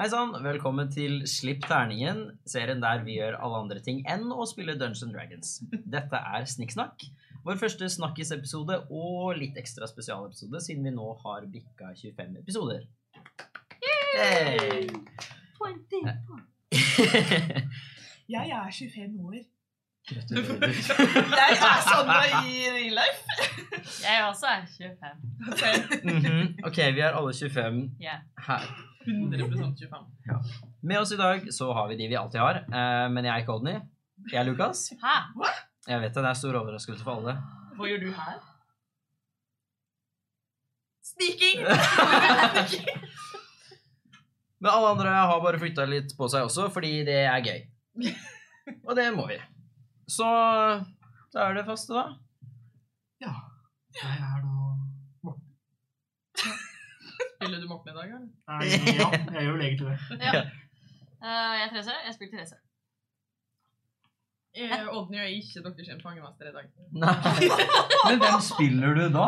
Hei sann, velkommen til Slipp terningen, serien der vi gjør alle andre ting enn å spille Dungeons Dragons. Dette er Snikksnakk, vår første snakkisepisode og litt ekstra spesialepisode siden vi nå har bikka 25 episoder. Yay! Jeg er 25 år. Gratulerer. Jeg er sånn i real life. Jeg også er 25. Mhm, Ok, vi er alle 25 Yeah. her. 100% 25. Med oss i dag så har vi de vi alltid har, eh, men jeg er ikke Odny. Jeg er Lukas. Hæ? Jeg vet det, det er stor overraskelse for alle. Hva gjør du her? Sniking! Men alle andre har bare flytta litt på seg også, fordi det er gøy. Og det må vi. Så da er det faste, da. Ja. Jeg er da Spiller du Morten i dag, eller? Nei, Ja, jeg gjør vel egentlig det. Ja. Eh, jeg er Therese. Jeg spiller Therese. Eh, Odny og jeg er ikke deres sin fangemester i dag. Nei. Men hvem spiller du da?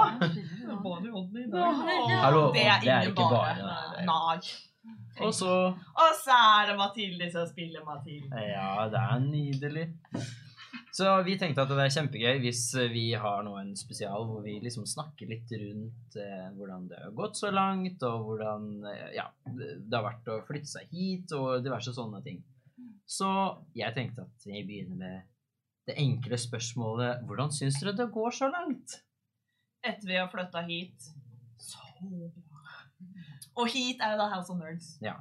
Bare Odny i Hallo, Det er, det er ikke bare. Nei. Og så Og så er det Mathilde som spiller Mathilde. Ja, det er nydelig. Så vi tenkte at det er kjempegøy hvis vi har nå en spesial hvor vi liksom snakker litt rundt eh, hvordan det har gått så langt, og hvordan eh, ja, det har vært å flytte seg hit, og diverse sånne ting. Så jeg tenkte at vi begynner med det enkle spørsmålet Hvordan syns dere det går så langt? Etter vi har flytta hit. Så bra. Og hit er jo da House of Nerds. Ja.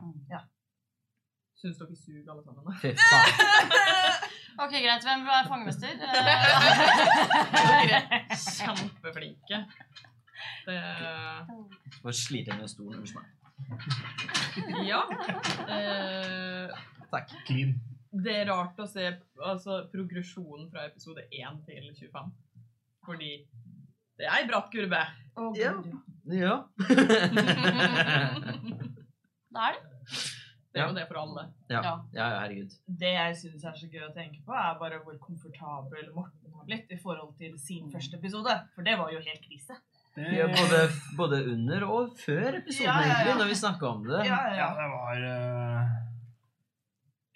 Syns dere suger, alle sammen? da? Fy faen. Ok, greit. Hvem er fangemester? Kjempeflinke. Det Bare sliter med stolen. unnskyld meg. Ja. Eh, Takk. Clean. det er rart å se altså, progresjonen fra episode 1 til 25. Fordi det er ei bratt kurve. Ja. Ja. Da er det. Det er Ja. jo det for alle. ja. Ja. Ja, herregud. Det jeg syns er så gøy å tenke på, er bare hvor komfortabel Morten har blitt i forhold til sin første episode. For det var jo helt krise. Det, Ja, både, både under og før episoden, Ja, ja, ja. egentlig, når vi snakka om det. Ja, Ja, ja. det var uh...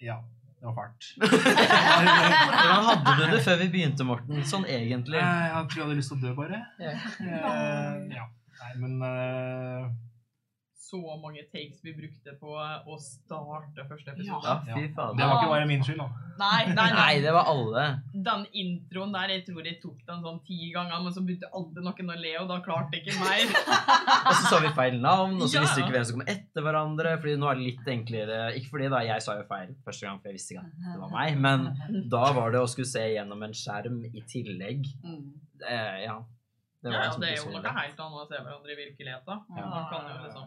Ja, det var fælt. Hvordan hadde du det før vi begynte, Morten? Sånn egentlig. Eh, Jeg tror jeg hadde lyst til å dø, bare. Ja. Uh, ja. Nei, men eh, Så mange takes vi brukte på å starte første episode. Ja, fy det var ikke bare min skyld, da. Nei, nei, nei. Nei, det var alle. Den introen der, jeg tror jeg tok den sånn ti ganger, men så begynte alltid noen å le, og da klarte jeg ikke mer. Og så sa vi feil navn, og så Ja. visste vi ikke hvem som kom etter hverandre. Fordi nå er det litt enklere Ikke fordi da jeg sa jo feil første gang, for jeg visste ikke at det var meg, men da var det å skulle se gjennom en skjerm i tillegg. Mm. Eh, ja. Det Ja, ja, liksom det er jo noe helt annet å se hverandre i virkeligheten. Ja. Man kan jo liksom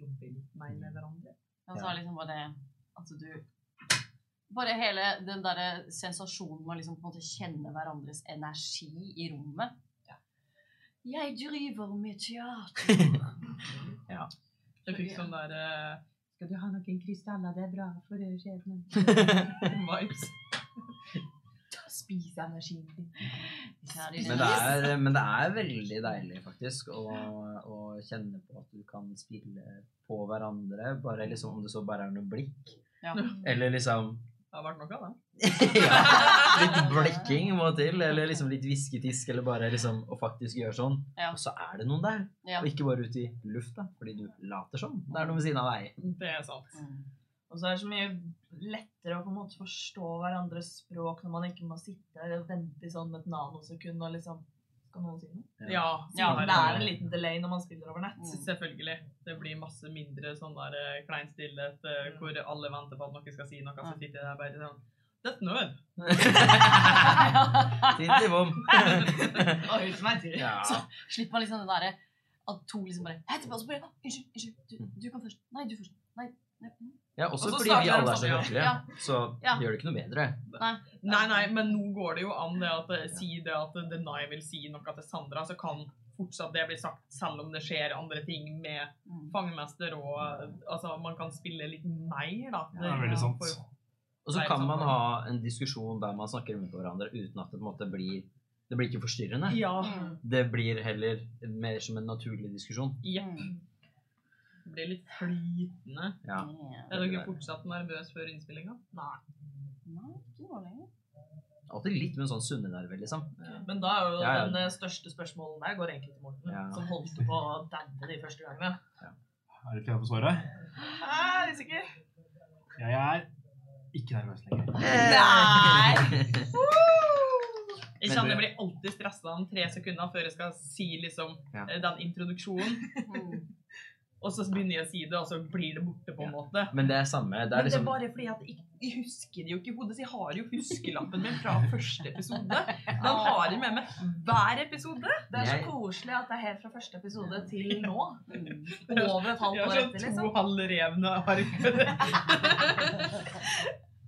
jobbe litt mer med hverandre. Ja, så er liksom bare at du Bare hele den derre sensasjonen med å liksom på en måte kjenne hverandres energi i rommet. Jeg driver med teater. Jeg fikk sånn der eh, Skal du ha noen krystaller? Det er bra for skjebnen. Vibes. Spis energien din. Men det, er, men det er veldig deilig, faktisk, å, å kjenne på at du kan spille på hverandre. Bare liksom, Om det så bare er noe blikk. Ja. Eller liksom Det har vært noe av det. ja, Litt blikking må til. Eller liksom litt hvisketisk. Eller bare liksom å faktisk gjøre sånn. Ja. Og så er det noen der. Ja. Og ikke bare ute i lufta, fordi du later som. Det er noe ved siden av deg. Det er sant. Mm. Og så er det så mye lettere å på en måte forstå hverandres språk når man ikke må sitte og vente i sånn et nanosekund og liksom Skal noen si noe? Ja. Ja, Ja. det er en liten delay når man spiller over nett. Mm. Selvfølgelig. Det blir masse mindre sånn der eh, klein stillhet mm. hvor alle venter på at noen skal si noe, så sitter jeg der bare sånn Dette nød! Fint i bom. Så slipper man liksom det derre at to liksom bare Etterpå, så bare «Å, Unnskyld, unnskyld. Du, du kan først. Nei, du først. Nei. nei. Mm». ja, også Og fordi vi alle er så sammen, høflige. Ja. Så Ja. gjør det ikke noe bedre. Nei, nei, men nå går det jo an det at eh, si det at Denai vil si noe til Sandra, så kan fortsatt det bli sagt selv om det skjer andre ting med Mm. fangemester og Altså, man kan spille litt mer, da. Det er veldig sant. For- Og så kan man ha en diskusjon der man snakker rundt hverandre uten at det på en måte blir Det blir ikke forstyrrende. Ja. Mm. Det blir heller mer som en naturlig diskusjon. Jepp. Blir litt flytende. Ja. Er dere fortsatt nervøse før innspillinga? Nei. Nei, ikke nå lenger. Alltid litt med en sånn sunne nerver, Ja. Men da er jo Ja, ja. den eh, største spørsmålet der går egentlig til Morten, Ja. som holdt på å daue de første gangene. Er du klar for svaret? Jeg er usikker. Jeg er ikke nervøs lenger. Nei! Jeg kjenner du- jeg blir alltid stressa om tre sekunder før jeg skal si liksom Ja. eh, den introduksjonen. Og så begynner jeg å si det, og så blir det borte, på en måte. Men det er samme. Det Men liksom... det er liksom bare fordi at jeg, jeg husker det jo ikke i hodet, så jeg har jo huskelappen min fra første episode. Den har jeg med meg hver episode. Det er så koselig at det er helt fra første episode til nå. Over et halvt Jeg år har etter, sånn liksom. to halvrevne ark.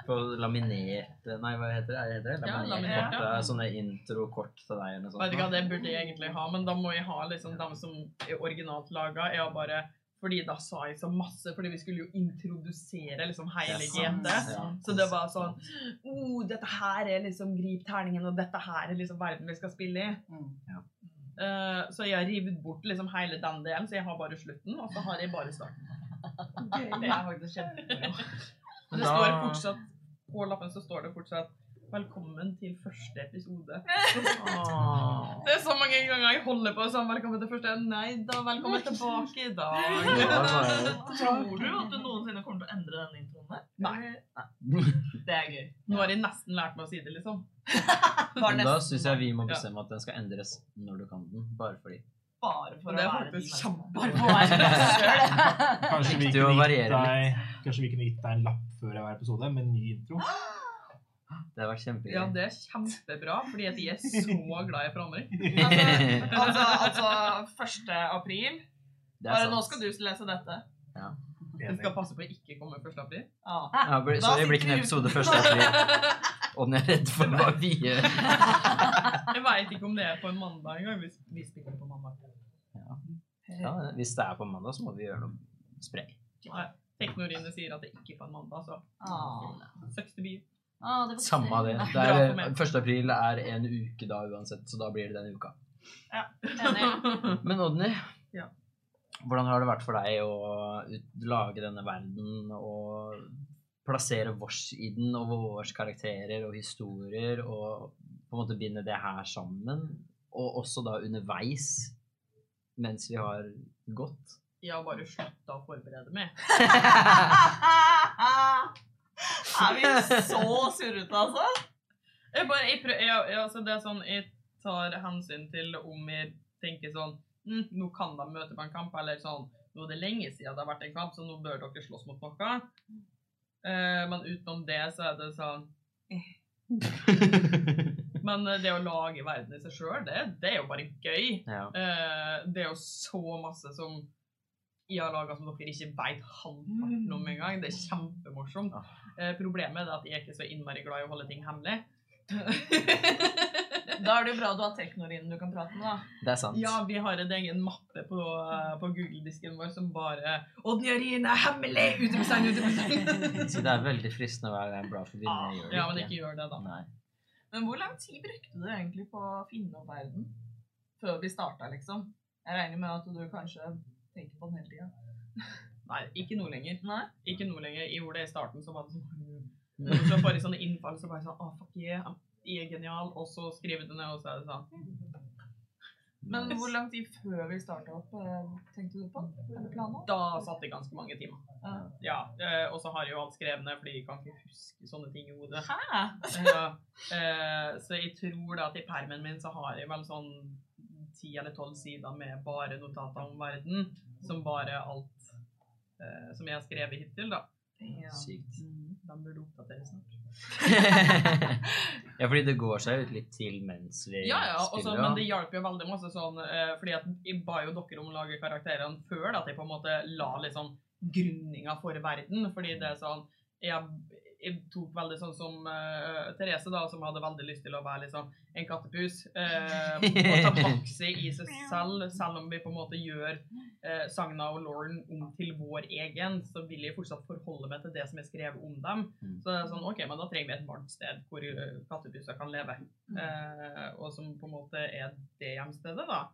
på laminert Nei, hva heter det? Det? Ja, Laminert laminert, kort, ja. Sånne introkort til deg eller noe Vet sånt. hva, Det burde jeg egentlig ha, men da må jeg ha liksom dem som er originalt laga. Jeg har bare fordi da sa jeg så masse, fordi vi skulle jo introdusere liksom hele GT. ja. Så det var sånn oh, Dette her er liksom Grip terningen, og dette her er liksom verden vi skal spille i. Mm. Eh, så jeg har revet bort liksom hele den delen, så jeg har bare slutten, og så har jeg bare starten. Det er faktisk kjempemoro. Det står fortsatt På lappen så står det fortsatt 'Velkommen til første episode'. Åh. Det er så mange ganger jeg holder på sånn 'Velkommen til første'. Nei da, velkommen tilbake i dag. Tror du at du noensinne kommer til å endre den introen der? Nei. Det er gøy. Nå har de nesten lært meg å si det, liksom. Men da syns jeg vi må bestemme at den skal endres når du kan den. Bare fordi. bare for det er å være å deg, kanskje vi kunne gitt deg en lapp før hver episode med en ny intro? Det har vært kjempegøy. Ja, det er kjempebra, fordi at jeg er så glad i forandring. Altså, altså, altså 1. april. Er Bare nå skal du lese dette. Du skal passe på å ikke komme 1. april. Ah. Ja, Da sorry, det blir ikke en episode uten. første april. Og den er redd for hva vi gjør. Jeg veit ikke om det er på en mandag engang. hvis vi spiller på mandag. Ja, hvis det er på mandag, så må vi gjøre noe spray. Teknorine sier at det ikke er på en mandag, så Ah. søks til bil. Ah, det Samme av det. det er, 1. april er en uke da uansett, så da blir det den uka. Enig. Men Odny, Ja. hvordan har det vært for deg å lage denne verden og plassere vårs i den, og vårs karakterer og historier, og på en måte binde det her sammen? Og også da underveis, mens vi har gått? Jeg har bare slutta å forberede meg. Er vi så surrete, altså? Jeg bare, jeg prøv, jeg, jeg, altså det er sånn, jeg tar hensyn til om jeg tenker sånn mm, Nå kan de møte på en kamp, eller sånn Nå er det lenge siden det har vært en kamp, så nå bør dere slåss mot noe. Uh, men utenom det, så er det sånn Men eh, det å lage verden i seg sjøl, det, det er jo bare gøy. ja. Uh, det er jo så masse som jeg har laga som dere ikke veit halvparten om engang. Det er kjempemorsomt. Ah. Eh, problemet er at jeg er ikke så innmari glad i å holde ting hemmelig. Da er det jo bra du har teknorinen du kan prate med, da. Det er sant. Ja, vi har en egen mappe på, eh, på Google-disken vår som bare Odd Jørgen er hemmelig! Utropstegn, utropstegn! Så det er veldig fristende å være bra for dine ah, Ja, men ikke gjør det, da. Nei. Men hvor lang tid brukte du egentlig på å finne opp verden? Før vi starta, liksom? Jeg regner med at du kanskje tenker på den hele tida. Nei, ikke noe lenger. Nei? Ikke noe lenger. Jeg gjorde det i starten, så var det sånn så bare sånne innfall så bare sånn Å, fuck yeah, jeg er genial. Og så skriver du ned, og så er det sånn Men hvor lang tid før vi starta opp, eh, tenkte du på? Eller planla? Da satt jeg ganske mange timer. Ja. Ja, eh, Og så har jeg jo alt skrevet ned, fordi jeg kan ikke huske sånne ting i hodet. Hæ? Ja, eh, så jeg tror da at i permen min så har jeg vel sånn ti eller tolv sider med bare notater om verden, som bare alt eh, som jeg har skrevet hittil, da. Ja. Sykt. Mm, Den burde oppdateres snart. ja, fordi det går seg ut litt til mens vi Ja, ja, også, spiller. men det hjalp jo veldig masse sånn, eh, fordi at jeg ba jo dere om å lage karakterene før, da, at jeg på en måte la liksom grunninga for verden, fordi det er sånn, jeg, jeg tok veldig sånn som uh, Therese da, som hadde veldig lyst til å være liksom en kattepus, Uh, og ta bakse i seg selv, selv om vi på en måte gjør uh, Sagna og Lauren om til vår egen, så vil jeg fortsatt forholde meg til det som er skrevet om dem. Mm. Så det er sånn, ok, men da trenger vi et varmt sted hvor uh, kattepuser kan leve. Eh, og som på en måte er det hjemstedet, da.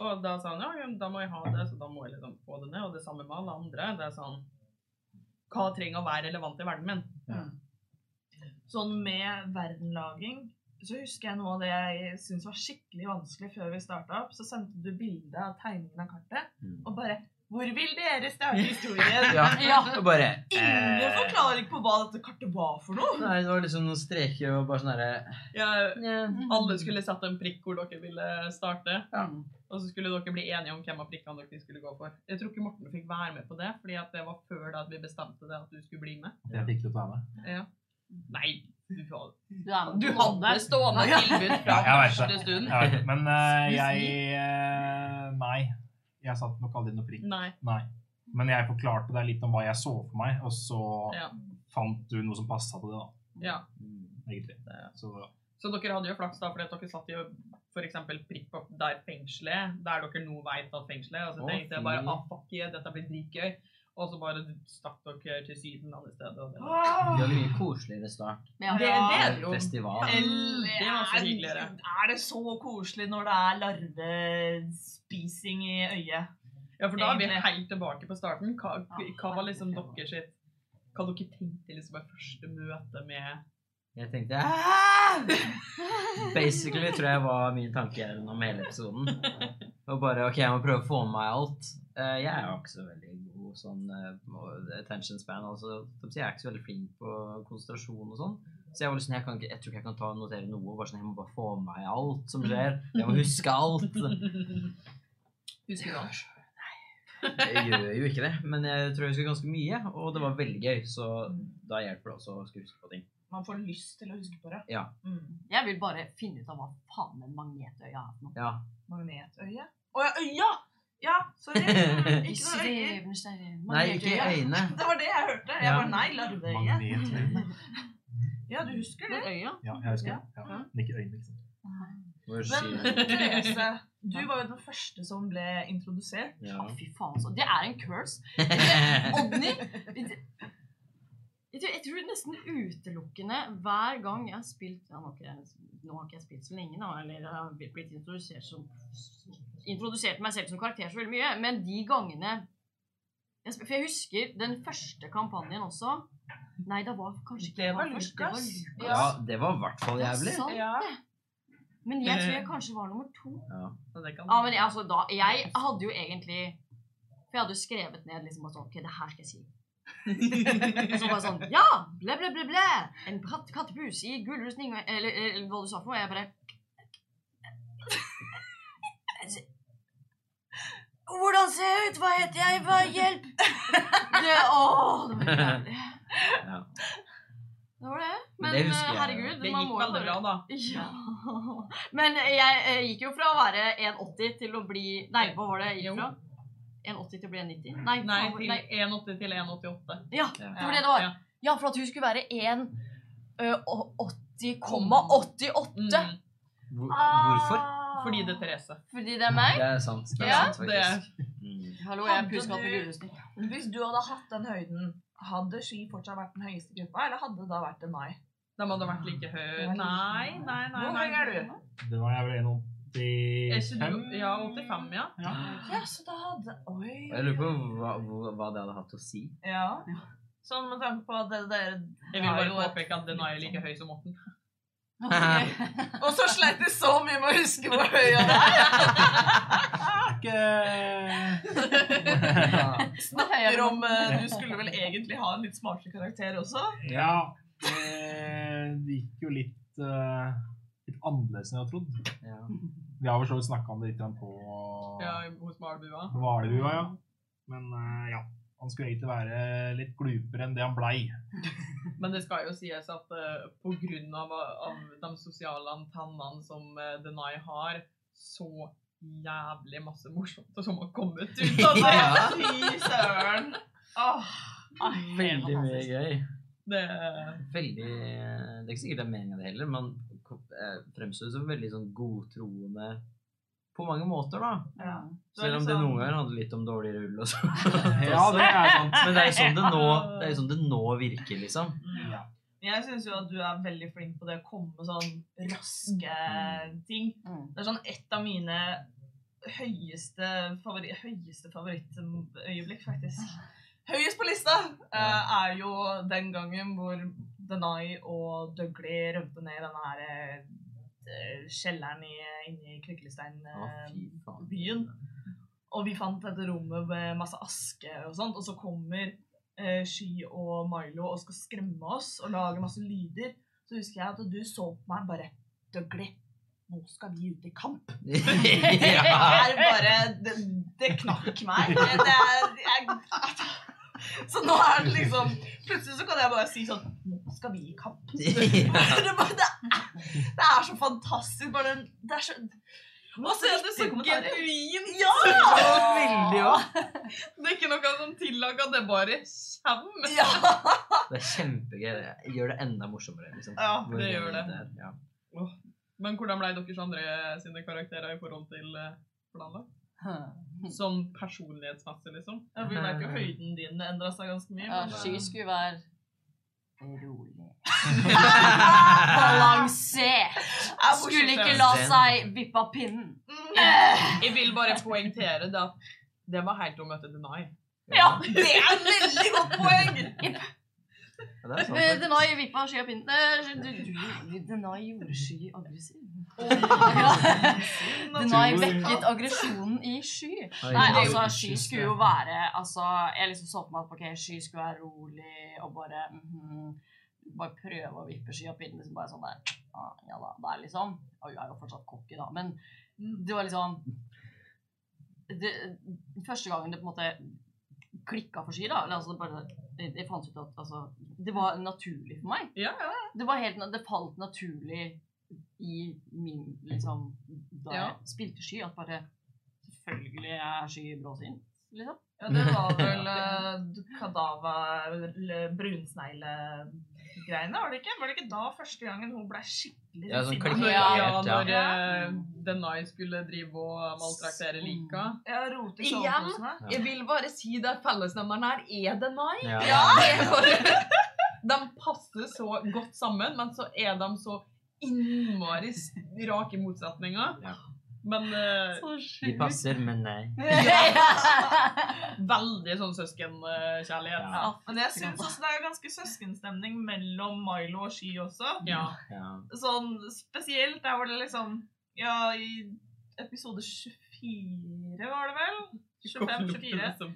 Og da sa han ja, ja, da må jeg ha det, så da må jeg liksom få det ned. Og det samme med alle andre. Det er sånn Hva trenger å være relevant i verden min? Sånn med verdenlaging så husker jeg noe av det jeg syntes var skikkelig vanskelig før vi starta opp. Så sendte du bilde av tegningen av kartet, Mm. og bare Hvor vil dere starte historien? Ja, Ja. bare Ingen eh, forklaring på hva dette kartet var for noe. Nei, det var liksom noen streker og bare sånn herre Ja, alle skulle satt en prikk hvor dere ville starte. Ja. Og så skulle dere bli enige om hvem av prikkene dere skulle gå for. Jeg tror ikke Morten fikk være med på det, fordi det var før da vi bestemte det at du skulle bli med. Jeg fikk lov til å være med. Ja. Nei, du, Du, på hadde stående tilbud fra Ja, første stund. Det. Men uh, jeg uh, Nei. Jeg satte nok aldri noe prikk. Nei. Nei. Men jeg forklarte deg litt om hva jeg så for meg, og så Ja. fant du noe som passa til det, da. ja. Egentlig. Egentlig. Så Så dere hadde jo flaks da, fordi dere satt jo for eksempel prikk opp der fengselet, der dere nå vet at fengselet er, og så tenkte jeg bare, ah, fuck yeah, dette blir dritgøy. Og så bare stakk dere til syden alle steder. og det var- mye koseligere start. Ja. det, det er jo. Festival. Eller Det var så er- hyggeligere. Er det så koselig når det er larvespising i øyet? Ja, for da er vi helt tilbake på starten. Hva, hva var liksom dere sitt Hva dere tenkte liksom var første møte med Jeg tenkte «Ah!» Basically tror jeg var min tanke gjennom hele episoden. Og bare OK, jeg må prøve å få med meg alt. Eh, Jeg er jo ikke så veldig god sånn eh, attention span. altså Jeg er ikke så veldig flink på konsentrasjon og sånn. Så jeg var liksom, jeg, kan ikke, jeg tror ikke jeg kan ta og notere noe. bare sånn, Jeg må bare få med meg alt som skjer. Jeg må huske alt. Husker du alt? Jeg gjør jo ikke det, men jeg tror jeg husker ganske mye. Og det var veldig gøy, så da hjelper det også å huske på ting. Man får lyst til å huske på det. Ja. Mm. Jeg vil bare finne ut av hva faen en magnetøye er for noe. Ja. Magnetøye. Å ja, øya! Ja, sorry. Ikke noe øye. Nei, ikke øyne. Det var det jeg hørte. Jeg bare nei, larveøye. Ja, du husker det? Øya? Ja, jeg husker det. Ja. Men ikke øyne, liksom. Men. Therese, du var jo den første som ble introdusert. Ja. Å, fy faen, så. Det er en curse. Odny jeg tror, jeg tror nesten utelukkende hver gang jeg har spilt ja, nå, har jeg, nå har ikke jeg spilt så lenge, da, eller jeg har blitt introdusert som Introdusert meg selv som karakter så veldig mye, men de gangene For jeg husker den første kampanjen også. Nei, det var kanskje ikke Det var Lukas. Ja, det var i hvert fall jævlig. sant, Ja. Men jeg tror jeg kanskje var nummer to. Ja. Så det kan- Ja, men jeg, altså, da, jeg hadde jo egentlig For jeg hadde jo skrevet ned liksom bare sånn Ok, det her skal jeg si. Og så bare sånn Ja! Ble, ble, ble, ble! En katt, kattepus i gullrustning eller, eller hva du sa for noe. Jeg bare Hvordan ser jeg ut? Hva heter jeg? Hva Hjelp! Det, åh, det var jævlig. Ja. Det var det. Men det eh, jeg. herregud, Det man gikk må jo veldig bare- bra, da. Ja. Men jeg eh, gikk jo fra å være 1,80 til å bli Nei, hva var det jeg gikk fra? 1,80 til å bli 1,90? Nei, Nei, til 1,80 til 1,88. Ja, det var det det var. Ja. Ja, for at hun skulle være 1,80,88. Mm. Hvor, hvorfor? Fordi det er Therese. Fordi det er meg? Det er sant. Det er Ja, sant, det faktisk. Mm. Hallo, jeg er Hadde i med du- Hvis du hadde hatt den høyden, hadde Ski fortsatt vært den høyeste gruppa, eller hadde det da vært en nei? De hadde vært like høy Nei, nei, nei. Hvor høy er du? Det var jeg vel en om. 1,85. Ja, 85, ja. Ja. Ja, så da hadde Oi. Jeg lurer på hva, hva det hadde hatt å si. Ja. Sånn med tanke på at det, dere Jeg vil bare påpeke at Denai er like høy som Morten. Og så sleit jeg så mye med å huske hvor høy jeg er. Snakker om eh, Du skulle vel egentlig ha en litt smartere karakter også? Ja, det, gikk jo litt, eh, litt annerledes enn jeg hadde trodd. Ja. Vi har vel så vidt snakka om det litt på Ja, hos Hvalbua. Ja. Men eh, ja, han skulle egentlig være litt glupere enn det han blei. Men det skal jo sies at uh, av, av de sosiale antennene som uh, Denai har, så jævlig masse morsomt som har kommet ut av det. Ja. Fy søren. Åh. Veldig mye gøy. det Veldig Det er ikke sikkert det er meningen det heller, men eh, fremstår som veldig sånn godtroende på mange måter, da. Ja. Selv om det noen ganger handler litt om dårlig rull og sånn. Ja, det er sant. Men det er jo sånn det nå, det er sånn det nå virker, liksom. Ja. Jeg syns jo at du er veldig flink på det å komme med sånn raske ting. Mm. Det er sånn et av mine høyeste, favori, høyeste favorittøyeblikk, faktisk. Høyest på lista eh, er jo den gangen hvor Denai og Dougley rømte ned denne her eh, kjelleren inne i Å, Kriklestein-byen. Og vi fant dette rommet med masse aske og sånt, og så kommer eh, Sky og Milo og skal skremme oss og lage masse lyder. Så husker jeg at du så på meg bare Dougley, nå skal vi ut i kamp. Det er bare Det, det knakk meg. Det er, jeg, så nå er det liksom Plutselig så kan jeg bare si sånn Nå skal vi i kamp. Det, bare, det, er, det er så fantastisk. Bare den Det er så Og så er det så genuin. genuint! Ja! Veldig òg. Det er ikke noe som tillager, det bare kommer. ja! Det er kjempegøy. Det gjør det enda morsommere. Liksom. Ja, det gjør det. det Ja. Men hvordan ble deres andre sine karakterer i forhold til eh, planlagt? Sånn personlighetsmasse, liksom? Ja, Vi vet jo høyden din endra seg ganske mye. Ja, Sky eh, skulle være rolig. Balansert. er Skulle ikke la seg vippe av pinnen. Mm. Jeg vil bare poengtere det at det var helt å møte Denai. Ja. Det er et veldig godt poeng! Ja, Eh. Denai vippa sky av pinnen. Du- du- Denai gjorde sky aggressiv. Denai vekket aggresjonen i sky. Nei, altså, Sky skulle jo være Altså, jeg liksom så på meg at ok, Sky skulle være rolig og bare mhm, Bare prøve å vippe Sky av pinnen. Liksom bare sånn der ah, Ja da, det er liksom Og hun er jo fortsatt cocky, da, men det var liksom det, Første gangen det på en måte klikka for Sky, da eller altså bare, det, jeg fant ut at altså, det var naturlig for meg. Ja, ja. Det, var helt, det falt naturlig i min liksom Da Ja. jeg spilte Sky, at bare Selvfølgelig er Sky bråsint, liksom. Ja, det var vel uh, kadava eller brunsnegle-greiene, var det ikke? Var det ikke da første gangen hun ble skikkelig Ja, sånn sinna? Ja. ja, når Ja. eh, Denai skulle drive og maltraktere Lika. Ja, rote i Igjen? soveposene. Jeg vil bare si det fellesnevneren her er Denai. Ja. Bare, de passer så godt sammen, men så er de så innmari rake motsetninger. Ja. Men uh, De passer, men nei. veldig sånn søskenkjærlighet. Ja. Men jeg syns også det er ganske søskenstemning mellom Milo og Sky også. Ja. Ja. Sånn spesielt der hvor det liksom Ja, i episode 24, var det vel? 25-24.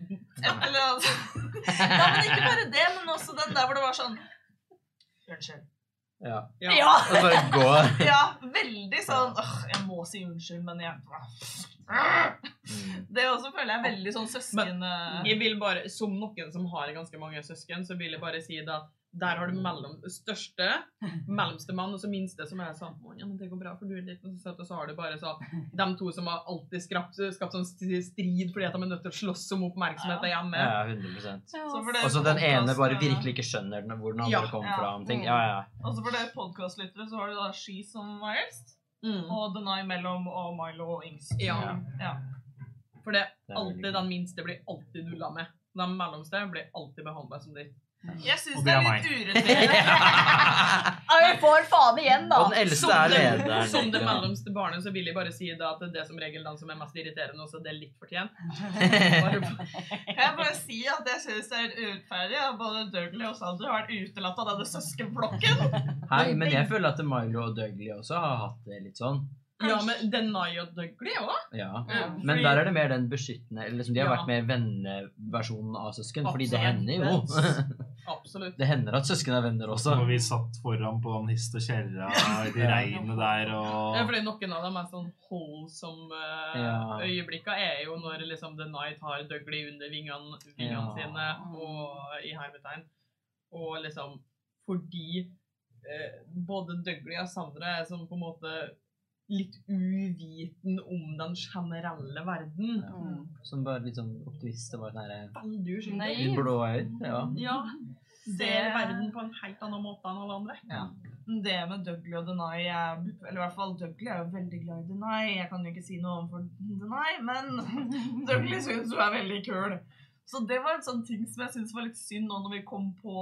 Et eller annet sånt. Ja, men ikke bare det, men også den der hvor det var sånn Unnskyld. Ja. Ja. Ja! Og bare gå. Ja, veldig sånn åh, Jeg må si unnskyld, men jeg Mm. Det også føler jeg er veldig sånn søsken... men Jeg vil bare, Som noen som har ganske mange søsken, så vil jeg bare si det at der har du mellom største, mellomste mann og så minste, som er sånn ja, men det går bra, for du er liten og så søt, og så har du bare så de to som har alltid skapt, skapt sånn strid fordi at de er nødt til å slåss om oppmerksomheten hjemme. Ja, 100 Så Og så den ene bare virkelig ikke skjønner den, hvor den andre Ja. kommer Ja. fra. om ting. Ja, ja. Og så for det podkastlyttere så har du da She som var eldst, Mm. og Denai mellom og Milo og Ings. Ja. ja. For det Det er alltid den minste blir alltid nulla med. Den mellomste blir alltid behandla som dritt. Jeg syns det det er litt urettferdig. Ja, vi får faen igjen, da! Den eldste Som er det, lederen. som det mellomste barnet så vil jeg bare si da at det er som regel den som er mest irriterende, også det er litt fortjent. Jeg bare si at jeg syns det er urettferdig at både Dougley og Sander har vært utelatt av denne søskenflokken. Hei, men jeg føler at Milo og Dougley også har hatt det litt sånn. ja, men Denai og Dougley òg. Ja. Ja, Men der er det mer den beskyttende liksom De har Ja. vært mer venneversjonen av søsken. Fordi det hender jo. Absolutt. Det hender at søsken er venner også. Når vi satt foran på den hist og kjerra i de regnet der Ja, fordi noen av dem er sånn holdsomme uh, Ja. øyeblikka er jo når liksom Night har Dougley under vingene, vingene Ja. sine og i hermetegn. Og liksom fordi eh, både Dougley og Sandra er sånn på en måte litt uviten om den generelle verden. Ja. Som bare litt sånn optimist og bare sånn her Veldig Litt blåøyd. Ja. Ja. Ser verden på en helt annen måte enn alle andre. Ja. Det med Dougley og Denai er, Eller i hvert fall Dougley er jo veldig glad i Denai. Jeg kan jo ikke si noe om Denai, men Dougley syns hun er veldig kul. Så det var en sånn ting som jeg syns var litt synd nå når vi kom på,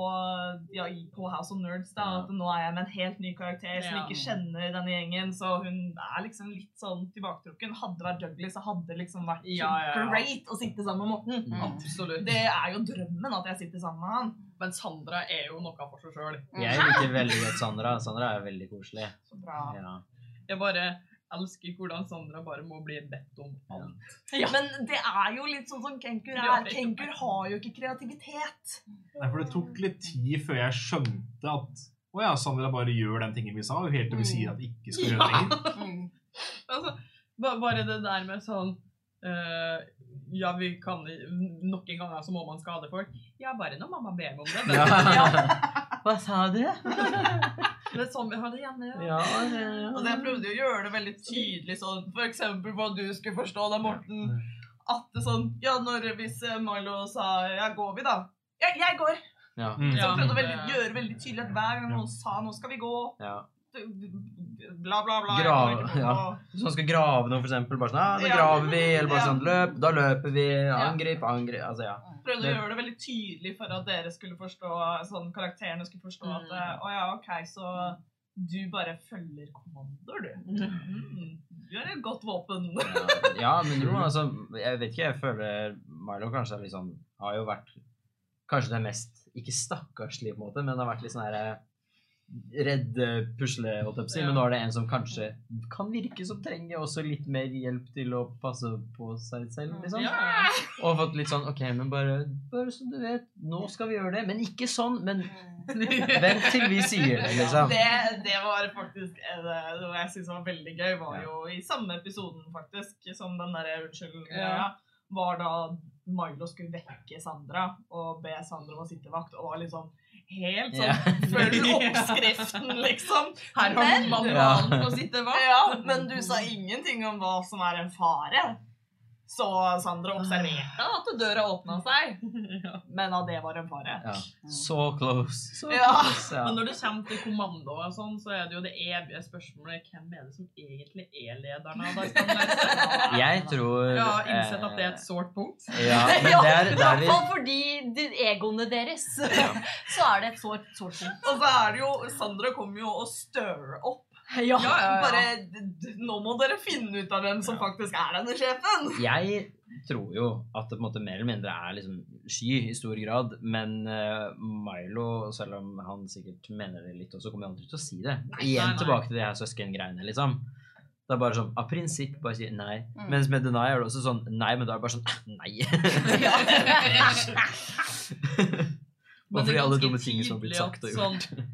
ja, på House of Nerds. da, Ja. At nå er jeg med en helt ny karakter som Ja. ikke kjenner denne gjengen. Så hun er liksom litt sånn tilbaketrukken. Hadde det vært Douglas, så hadde det liksom vært Ja, ja, ja. great å sitte sammen med Morten. Mm. Absolutt. Det er jo drømmen at jeg sitter sammen med han. Men Sandra er jo noe for seg sjøl. Jeg liker veldig godt Sandra. Sandra er veldig koselig. Så bra. Ja. Jeg bare elsker hvordan Sandra bare må bli bedt om alt. Men det er jo litt sånn som Kenkur er. Kenkur har jo ikke kreativitet. Nei, for det tok litt tid før jeg skjønte at å ja, Sandra bare gjør den tingen vi sa, helt til vi sier at vi ikke skal gjøre det lenger. Mm. Altså, bare det der med sånn eh, Ja, vi kan Nok en gang så må man skade folk. Ja, bare når mamma ber meg om det. Ja. Hva sa du? Det er sånn vi har det hjemme. Ja. Ja, Altså, jeg prøvde å gjøre det veldig tydelig, sånn eksempel hva du skulle forstå da, Morten. At det sånn Ja, når hvis eh, Milo sa 'ja, går vi', da? Ja, jeg går. ja. Mm. Så jeg prøvde å veldig, gjøre veldig tydelig at hver gang noen sa 'nå skal vi gå', ja. Bla, bla, bla Grav- ja. Hvis man skal grave noe, for eksempel, bare sånn Ja, nå Ja. graver vi. Eller bare Ja. sånn Løp. Da løper vi. Angrip, angrip. Altså, ja. Prøvde å gjøre det veldig tydelig for at dere skulle forstå, sånn karakterene skulle forstå Mm. at å ja, ok, så du bare følger kommandoer, du. Mm. Du er et godt våpen. Ja, ja, men jo, altså Jeg vet ikke, jeg føler Milo kanskje er liksom Har jo vært kanskje det mest Ikke stakkarslig på en måte, men har vært litt sånn her Redde pusle, holdt jeg på å si. Ja. Men nå er det en som kanskje kan virke som trenger også litt mer hjelp til å passe på seg selv, liksom. Ja. Og fått litt sånn OK, men bare, bare så du vet, nå skal vi gjøre det. Men ikke sånn. Men vent til vi sier det, liksom. Det, det var faktisk noe jeg syntes var veldig gøy. Var jo i samme episoden, faktisk, som den derre unnskyld Ja. var da Milo skulle vekke Sandra og be Sandra om å sitte vakt, og var liksom helt sånn Ja. Følg oppskriften, liksom. Her har du manualen på å sitte vakt. Ja, men du sa ingenting om hva som er en fare. Så Sandra observerte at døra åpna seg, men at det var en fare. Ja. Så close. Så Ja. close. Ja. Men når det kommer til kommando og sånn, så er det jo det evige spørsmålet hvem er det som egentlig er lederen av Dagsnytt? Jeg tror Ja, innsett at det er eh, et sårt punkt. Ja, men det er I hvert fall fordi de egoene deres, så er det et sårt punkt. Og så er det jo Sandra kommer jo og stirrer opp. Ja. Ja, ja. Bare Nå må dere finne ut av hvem som faktisk er denne sjefen. Jeg tror jo at det på en måte mer eller mindre er liksom sky i stor grad, men uh, Milo, selv om han sikkert mener det litt også, kommer aldri til å si det. Igjen nei, nei. tilbake til de her søskengreiene, liksom. Det er bare sånn av prinsipp bare si nei. Mm. Mens med deny er det også sånn nei, men da er det bare sånn nei. Og fordi er alle dumme ting som har blitt sagt og gjort. sånn,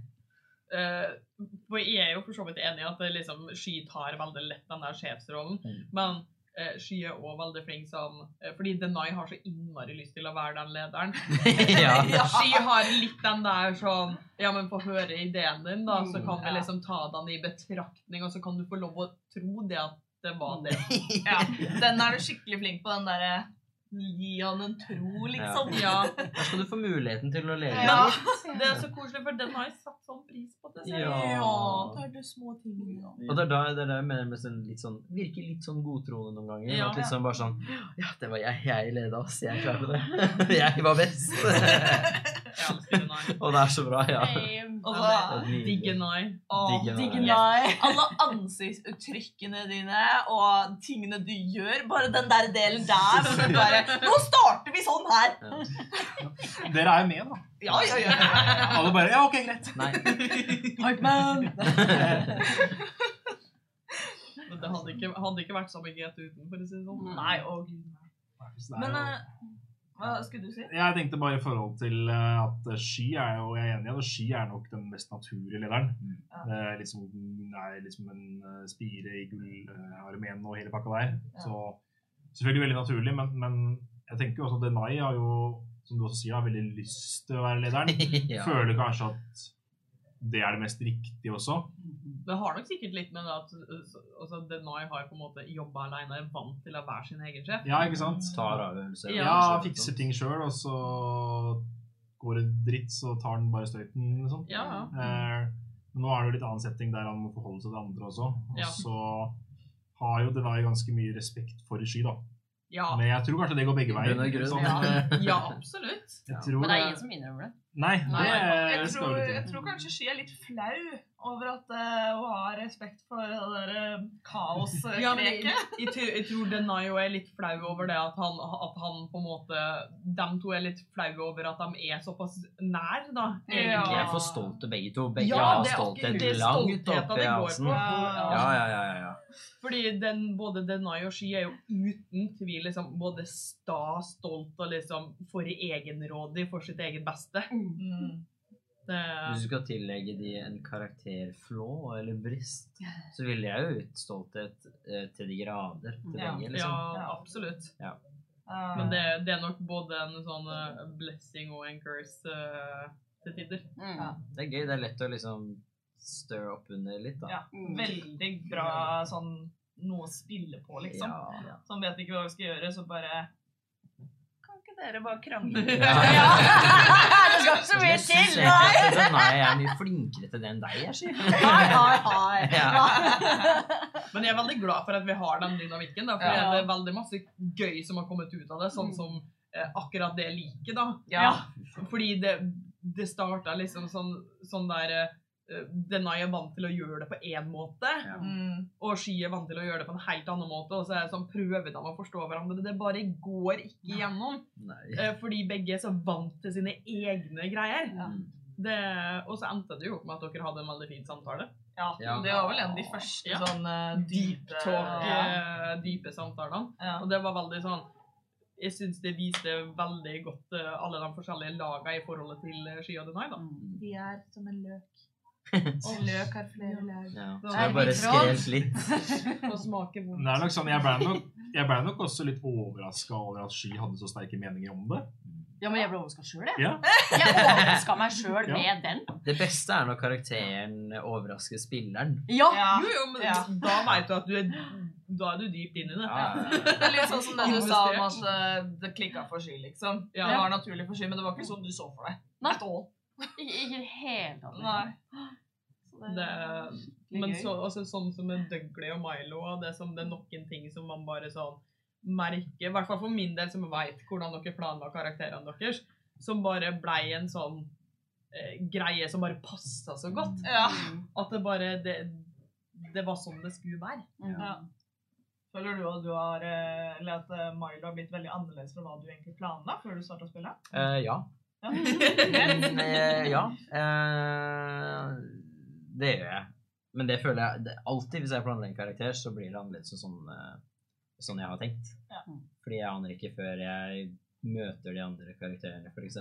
for jeg er jo for så vidt enig i at liksom, Sky tar veldig lett den der sjefsrollen, Mm. men uh, Sky er òg veldig flink sånn eh, Fordi Denai har så innmari lyst til å være den lederen. ja. Sky har litt den der sånn Ja, men få høre ideen din, da, så kan vi liksom ta den i betraktning, og så kan du få lov å tro det at det var det. Ja, Den er du skikkelig flink på, den derre Gi han en tro, liksom. Ja, Da skal du få muligheten til å leve. Ja. Det er så koselig, for den har jeg satt sånn pris på. det Ja. Ja, det er det små ting. Ja. Og det er da det er da mener med sånn, litt sånn, virker litt sånn godtroende noen ganger. Ja. at liksom bare sånn Ja, det var jeg. Jeg leda oss. Jeg klarte det. Jeg var best. Og det er så bra, ja. Og Ja, så. Nye. Alle ansiktsuttrykkene dine og tingene du gjør. Bare den der delen der. hvor bare, Nå starter vi sånn her! Dere er jo med, da. Ja, ja, ja. ja. Alle bare Ja, OK, greit. Nei. Men det hadde ikke, hadde ikke vært samme GT uten, for å si det sånn. Nei, å gud. Men eh, hva skulle du si? Jeg tenkte bare i forhold til eh, at Sky er jo jeg er enig i at Sky er nok den mest naturlige lederen. Ja. Eh, liksom, hun er liksom en eh, spire i gullarmeen og hele pakka der. Ja. Så selvfølgelig veldig naturlig, men, men jeg tenker jo også at Denai har jo, som du også sier, har veldig lyst til å være lederen. Ja. Føler kanskje at det er det mest riktige også. Det har nok sikkert litt med at altså, Denai har på en måte jobba alene, er vant til å være sin egen sjef. Ja, ikke sant? Tar avgjørelser. Ja, Ja, fikser ting sjøl, og så går det dritt, så tar han bare støyten, liksom. Ja, ja. Eh, men nå er det jo litt annen setting der han må forholde seg til andre også. Og Ja. så har jo Denai ganske mye respekt for Sky, da. Ja, Men jeg tror kanskje det går begge veier. Sånn, Ja. ja absolutt. jeg tror Men det er ingen som innrømmer det. Nei, det Nei, Jeg tror, jeg tror kanskje Sky er litt flau over at uh, hun har respekt for det der kaoskreket. Ja, jeg, jeg, tror- Denayo er litt flau over det at han, at han på en måte De to er litt flau over at de er såpass nær, da. Ja. Jeg er for stolte begge to. Begge Ja, har det stolthet det langt det går halsen. ja, ja, ja, ja. Fordi den, både Denai og Sky er jo uten tvil liksom, både sta, stolt og liksom for egenrådig for sitt eget beste. Mm. Det, Hvis du skal tillegge de en karakterflå eller brist, så ville jeg jo ut stolthet eh, til de grader til Ja. begge, ja, liksom. absolutt. Ja. Men det, det er nok både en sånn eh, blessing og en curse uh, til tider. Mm. Ja. Det er gøy. Det er lett å liksom stir opp under litt, da. ja, Mm. veldig bra sånn noe å spille på, liksom. Ja. Som vet ikke hva vi skal gjøre, så bare Kan ikke dere bare krangle? Ja. det skal ikke så mye til! egentlig nei, jeg er mye flinkere til det enn deg, jeg sier. Hei, hei, hei. Ja. Men jeg er veldig glad for at vi har den dynamikken, da, for Ja. det er veldig masse gøy som har kommet ut av det, sånn som eh, akkurat det liket, da. Ja. Fordi det, det starta liksom sånn, sånn der eh, Denai er vant til å gjøre det på én måte, ja. og Sky er vant til å gjøre det på en helt annen måte. Og så er det sånn, prøver de å forstå hverandre. Det bare går ikke igjennom. Nei. eh, Fordi begge er så vant til sine egne greier. Ja. Det, og så endte det jo opp med at dere hadde en veldig fin samtale. Ja, det var vel en av de første Ja. sånn eh, dype talk, ja. eh, dype samtalene. Ja. Og det var veldig sånn Jeg syns det viste veldig godt eh, alle de forskjellige lagene i forholdet til eh, Sky og Denai. da. Mm. De er som en løk. Og løk har flere lag. Ja. Så jeg bare vi litt. Og smaker vondt. Det er nok sånn, jeg ble nok, jeg ble nok også litt overraska over at Sky hadde så sterke meninger om det. Ja, men jeg ble overraska sjøl, jeg. Ja. Jeg overraska meg sjøl Ja. med den. Det beste er når karakteren overrasker spilleren. Ja! Ja. Jo, jo, men Ja. da veit du at du er Da er du dypt inn i det. Ja. Det er litt sånn som det du sa om at eh, det klikka for Sky, liksom. Ja. Det var naturlig for Sky, men det var ikke sånn du så for deg. Nei. Ikke i det hele tatt. Nei. Så Det, men så, også sånn som med Dougley og Milo, og det, som, det er noen ting som man bare sånn merker, i hvert fall for min del som veit hvordan dere planla karakterene deres, som bare blei en sånn eh, greie som bare passa så godt. Ja. At det bare det, det var sånn det skulle være. Ja. Ja. Føler du at du har eh, Eller at eh, Milo har blitt veldig annerledes fra hva du egentlig planla før du starta å spille? Eh, ja. Ja. Men, eh, ja. Eh, det gjør jeg. Men det føler jeg det, Alltid hvis jeg planlegger en karakter, så blir det annerledes enn sånn, eh, sånn jeg har tenkt. Ja. Fordi jeg aner ikke før jeg møter de andre karakterene, f.eks.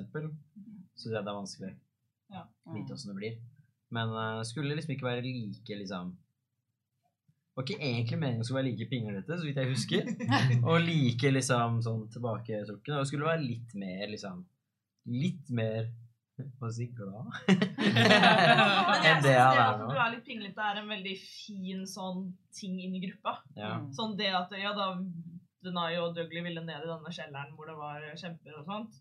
Så det er vanskelig Ja. å vite åssen det blir. Men uh, skulle liksom ikke være like liksom var ikke egentlig meningen å skulle være like pinglete, så vidt jeg husker. Og like liksom sånn tilbaketrukken. Og det skulle være litt mer liksom Litt mer på å si glad? Enn det jeg er nå. du er litt pinglete, er en veldig fin sånn ting inn i gruppa. Ja. Sånn det at ja da Denai og Dougley ville ned i denne kjelleren hvor det var kjemper og sånt.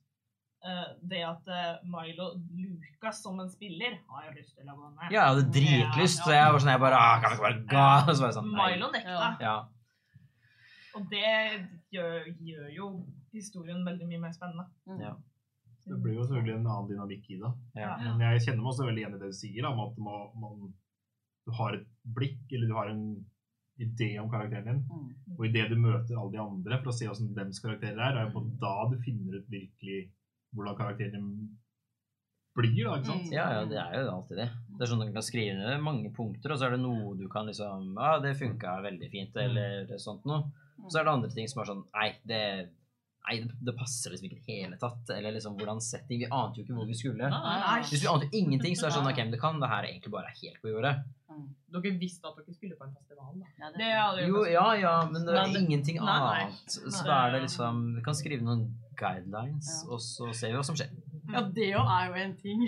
Eh, det at eh, Milo Lucas som en spiller har jo lyst til å gå ned. Ja, jeg hadde dritlyst, så jeg var sånn jeg bare ah, Kan vi ikke være ga? Så var jeg sånn nei. Milo nekta. Ja. Ja. Og det gjør, gjør jo historien veldig mye mer spennende. Mm. Ja. Det blir jo selvfølgelig en annen dynamikk i det. Ja. Men jeg kjenner meg også veldig igjen i det du sier, da, om at man, man, du har et blikk, eller du har en idé om karakteren din, Mm. og idet du møter alle de andre for å se hvordan dems karakterer er, er jo da du finner ut virkelig hvordan karakteren din blir, da, ikke sant? Mm. Ja, ja, det er jo alltid det. Det er sånn at Du kan skrive ned mange punkter, og så er det noe du kan liksom Ja, det funka veldig fint, eller sånt noe. Så er det andre ting som er sånn Nei, det Nei, det, passer liksom ikke i det hele tatt. Eller liksom hvordan setting Vi ante jo ikke hvor vi skulle. Nei. Hvis vi ante ingenting, så er det sånn Ok, men det kan det her egentlig bare er helt på jordet. Mm. Dere visste at dere skulle på en festival, da. Ja, Det det Jo, ja, ja, men det er ingenting Nei, nei. annet. Så, så da er det liksom Vi kan skrive noen guidelines, Ja. og så ser vi hva som skjer. Ja, det jo er jo en ting.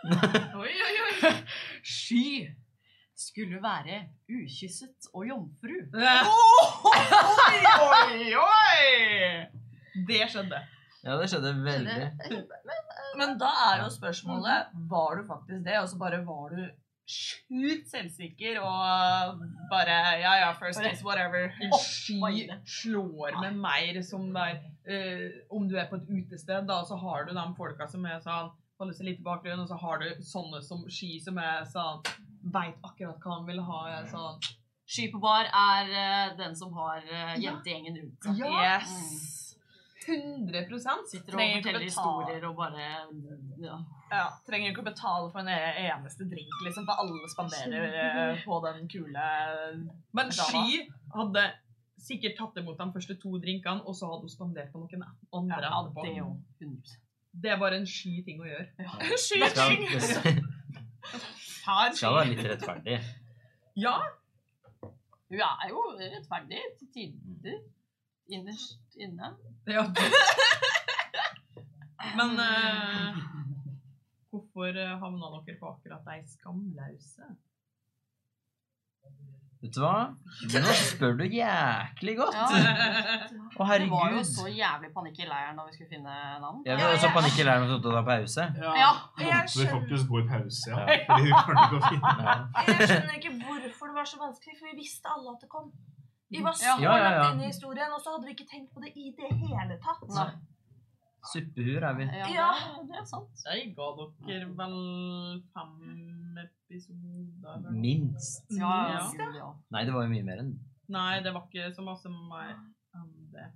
Oi, oi, oi. Sky skulle være ukysset og jomfru. Oi, oi, oi! Det skjedde. Ja, det skjedde veldig. Men da er jo spørsmålet Var du faktisk det, og så bare var du sjukt selvsikker og bare Ja, ja, first case, whatever. Sky slår med mer som der uh, Om du er på et utested, da, så har du de folka som er sånn holder seg litt i bakgrunnen, og så har du sånne som Sky som er sånn Veit akkurat hva han vil ha. Sånn Sky på bar er uh, den som har uh, jentegjengen rundt seg. Ja. Yes. 100% Sitter og forteller historier og bare ja. Ja, trenger ikke å betale for en e- eneste drink, liksom, for alle spanderer eh, på den kule Men. Sky hadde sikkert tatt imot de første to drinkene, og så hadde hun spandert på noen andre ja, det er jo 100 Det var en sky ting å gjøre. Ja. Skyting! skal, Ta en skal være litt rettferdig. Ja, Hun er jo rettferdig til tider. Innerst inne. ja. Men eh, hvorfor eh, havna dere på akkurat de skamlause? Vet du hva? Nå spør du jæklig godt. Ja. Å, Det var jo så jævlig panikk i leiren da vi skulle finne navn. Det var også panikk i leiren at vi tok pause. Ja, Ja. måtte vi faktisk gå i pause, ja. Ja. Fordi vi klarte ikke å finne Ja. Jeg skjønner ikke hvorfor det var så vanskelig, for vi visste alle at det kom. Vi var så Ja. Ja, langt inne i historien, og så hadde vi ikke tenkt på det i det hele tatt. Nei. Suppehuer er vi. Ja, Ja. Det, det er sant. Jeg ga dere vel fem episoder? Minst. Ja, Ja. Nei, det var jo mye mer enn Nei, det var ikke så masse mer enn det.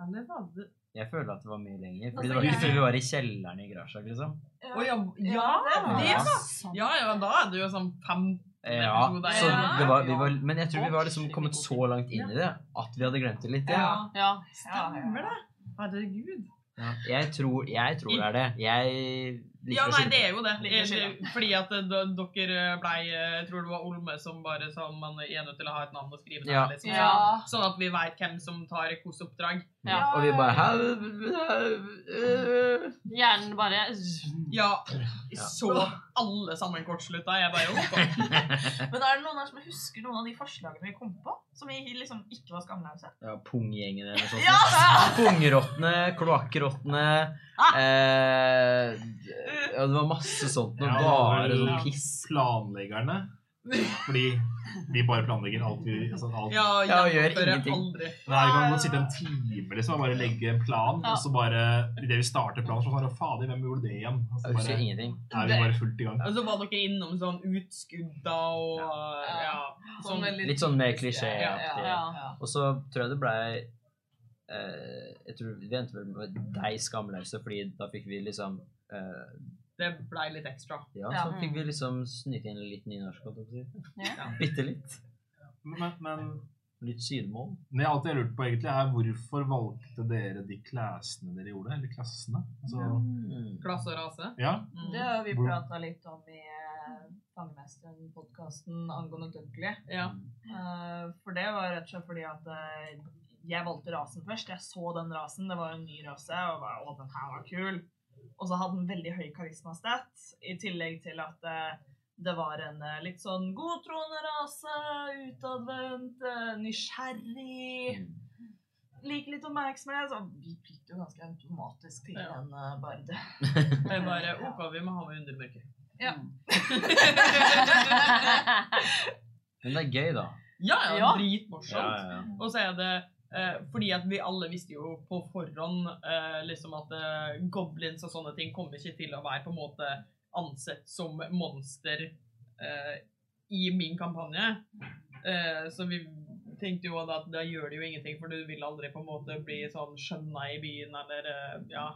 Eller var det Jeg føler at det var mye lenger. Fordi Altså, det var ikke jeg- før vi var i kjelleren i garasjen liksom. Ja, ja, Ja, det Ja. var Ja, ja, da er det jo sånn fem Ja, så det var, vi var, men jeg tror vi var liksom kommet så langt inn i det at vi hadde glemt det litt. Ja. Ja. Stemmer det? Herregud. Ja. Jeg, tror, jeg tror det er det. Jeg Ja, nei, det er jo det. Fordi at eh, dere blei Jeg tror det var Olme som bare sa man er nødt til å ha et navn å skrive ned. Ja. Liksom. Ja. Sånn at vi veit hvem som tar hvilket oppdrag. Ja. Og vi bare? Hjernen bare Ja, så alle sammen kortslutta. Jeg bare. Men er det noen her som husker noen av de forslagene vi kom på? Som vi liksom ikke var skamlause? Ja, Punggjengen eller noe sånt. Ja! Pungrottene, kloakkrottene eh, Ja, det var masse sånt. Noe Ja, det bare sånn piss. planleggerne. Fordi vi bare planlegger alt vi altså alt. Ja, Ja, og gjør gjennomfører ingenting. aldri. Nei, vi kan godt sitte en time liksom, og bare legge en plan, Ja. og så bare idet vi starter planen, så bare Fader, hvem gjorde det igjen? Og så Jeg husker bare, ingenting. er vi bare fullt i gang. Og så var dere innom sånn utskudda og ja. sånn veldig Litt sånn mer Ja, klisjéaktig. Ja. Og så tror jeg det blei eh, Jeg tror Vi endte vel med deg skamløse, fordi da fikk vi liksom eh, Det blei litt ekstra. Ja, Ja. så fikk vi liksom snyte inn litt nynorsk. Ja. Bitte litt. Men, men Litt sydmål. Men jeg alltid lurt på, egentlig, er hvorfor valgte dere de klassene dere gjorde? Eller klassene? Altså, Mm. Klasse og rase. ja. Mm. Det har vi prata litt om i eh, Fangemesteren-podkasten angående Dunkley. Ja. Uh, for det var rett og slett fordi at eh, jeg valgte rasen først. Jeg så den rasen, det var en ny rase, og bare, å, den her var kul. Og så hadde han veldig høy karismastat, i tillegg til at eh, det var en eh, litt sånn godtroende rase, utadvendt, eh, nysgjerrig, Mm. liker litt oppmerksomhet. Så vi fikk jo ganske automatisk til Ja. en uh, bard. Men bare OK, vi må ha med undermørket. Ja. Men det er gøy, da. Ja, ja, dritmorsomt. Ja, ja, ja. Og så er det fordi at vi alle visste jo på forhånd eh, liksom at eh, goblins og sånne ting kommer ikke til å være på en måte ansett som monster eh, i min kampanje. Eh, så vi tenkte jo at da gjør det jo ingenting, for du vil aldri på en måte bli sånn skjønna i byen, eller eh, ja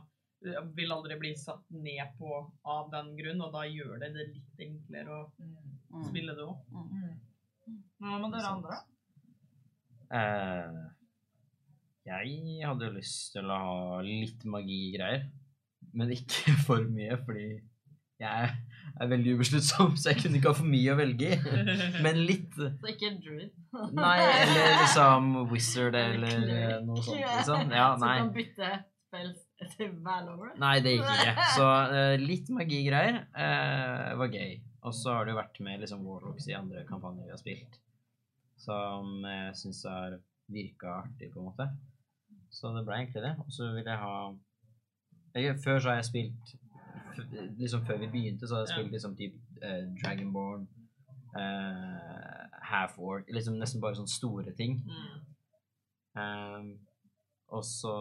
vil aldri bli satt ned på av den grunn, og da gjør det det litt enklere å Mm. spille det òg. Hva med dere andre? Eh, jeg hadde jo lyst til å ha litt magi-greier, men ikke for mye, fordi jeg er veldig ubesluttsom, så jeg kunne ikke ha for mye å velge i. Men litt. Så ikke en druid. Nei, eller liksom wizard eller eh, noe sånt, liksom. Ja, nei. Så kan bytte spells etter hver lover. Nei, det gikk ikke. Så uh, litt magigreier uh, var gøy. Og så har det jo vært med liksom Warlocks i andre kampanjer vi har spilt, som jeg syns har virka artig, på en måte. Så det ble egentlig det. Og så vil jeg ha jeg, Før så har jeg spilt liksom Før vi begynte, så hadde jeg spilt liksom typ eh, Dragonborn, eh, Half-Orc Liksom nesten bare sånne store ting. Mm. Um, og så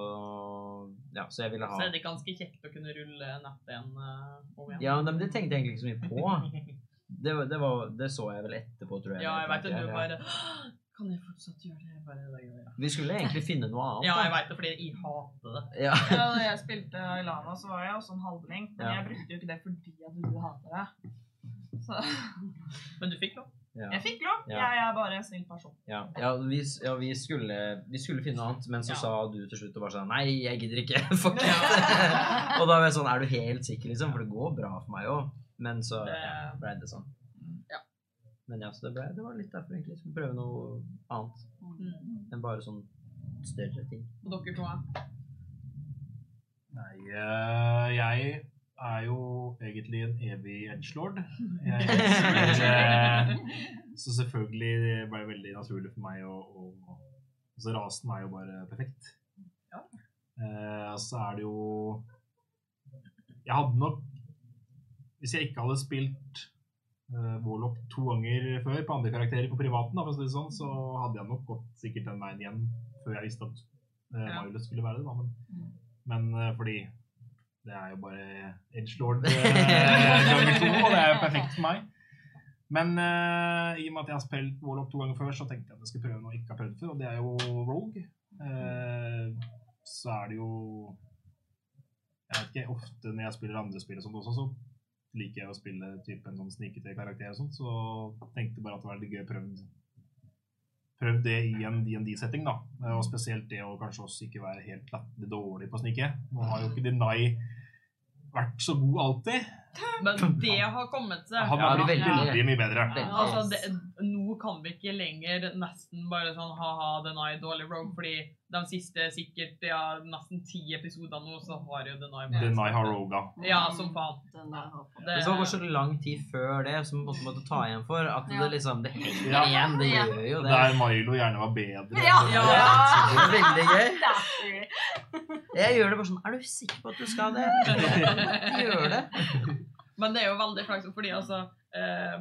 Ja, så jeg ville ha Så er det ganske kjekt å kunne rulle nett igjen uh, om igjen. Ja, men det tenkte jeg egentlig ikke så mye på. Det, var, det, var, det så jeg vel etterpå, tror jeg. Ja, jeg vet det. Du bare «Åh, Kan jeg fortsatt gjøre det? Bare, det gjør jeg. Vi skulle egentlig finne noe annet. Ja, jeg vet det, fordi jeg hater det. Ja. Ja, da jeg spilte Ilana, så var jeg også en halvling. Men Ja. jeg brukte jo ikke det fordi at du hater det. Så Men du fikk lov. Ja. jeg fikk lov. Ja. Jeg er bare en snill person. Ja, ja, vi, ja vi, skulle, vi skulle finne noe annet, men så Ja. sa du til slutt og bare sånn Nei, jeg gidder ikke. Fuck it. og da var jeg sånn Er du helt sikker, liksom? For det går bra for meg òg. Men så ja, ble det sånn. Men ja, så det, ble, det var litt derfor egentlig. Skulle prøve noe annet Mm. enn bare sånn større ting. Og dere to? Nei, uh, jeg er jo egentlig en evig edgelord. Jeg eh, så selvfølgelig det ble det veldig naturlig for meg å, å altså Rasen er jo bare perfekt. Ja. Uh, så er det jo Jeg hadde nok Hvis jeg ikke hadde spilt Warlock to ganger før på andre karakterer på privaten, da, for å si det sånn, så hadde jeg nok gått sikkert den veien igjen før jeg visste at uh, Ja. Violet skulle være det. Da, men Mm. men uh, fordi det er jo bare Edgelord Lord ganger to, og det er jo perfekt for meg. Men uh, i og med at jeg har spilt Warlock to ganger før, så tenkte jeg at jeg skulle prøve noe jeg ikke har prøvd før, og det er jo Rogue. Uh, så er det jo Jeg vet ikke, ofte når jeg spiller andre spill og sånt også, så liker jeg å spille type en sånn snikete karakter og sånt, så tenkte bare at det var veldig gøy å prøve prøv det i en D&D-setting, da. Og spesielt det å kanskje også ikke være helt latterlig dårlig på å snike. Nå har jo ikke Deny vært så god alltid. Men det har kommet seg. Han har blitt veldig. veldig mye bedre. Ja, Altså, det, nå kan vi ikke lenger nesten bare sånn ha-ha, Deny dårlig rogue, fordi de siste sikkert ja, nesten ti episoder nå, så har jo Denai vært- Denai har Roga. Ja, som faen. Det, var var så lang tid før det som måtte, måtte ta igjen for at det liksom Det henger Ja. igjen. Det gjør jo det. Der Milo gjerne var bedre. Ja. Ja. Er veldig gøy. Jeg gjør det bare sånn Er du sikker på at du skal det? Gjør det. Men det er jo veldig flaksomt, fordi altså eh,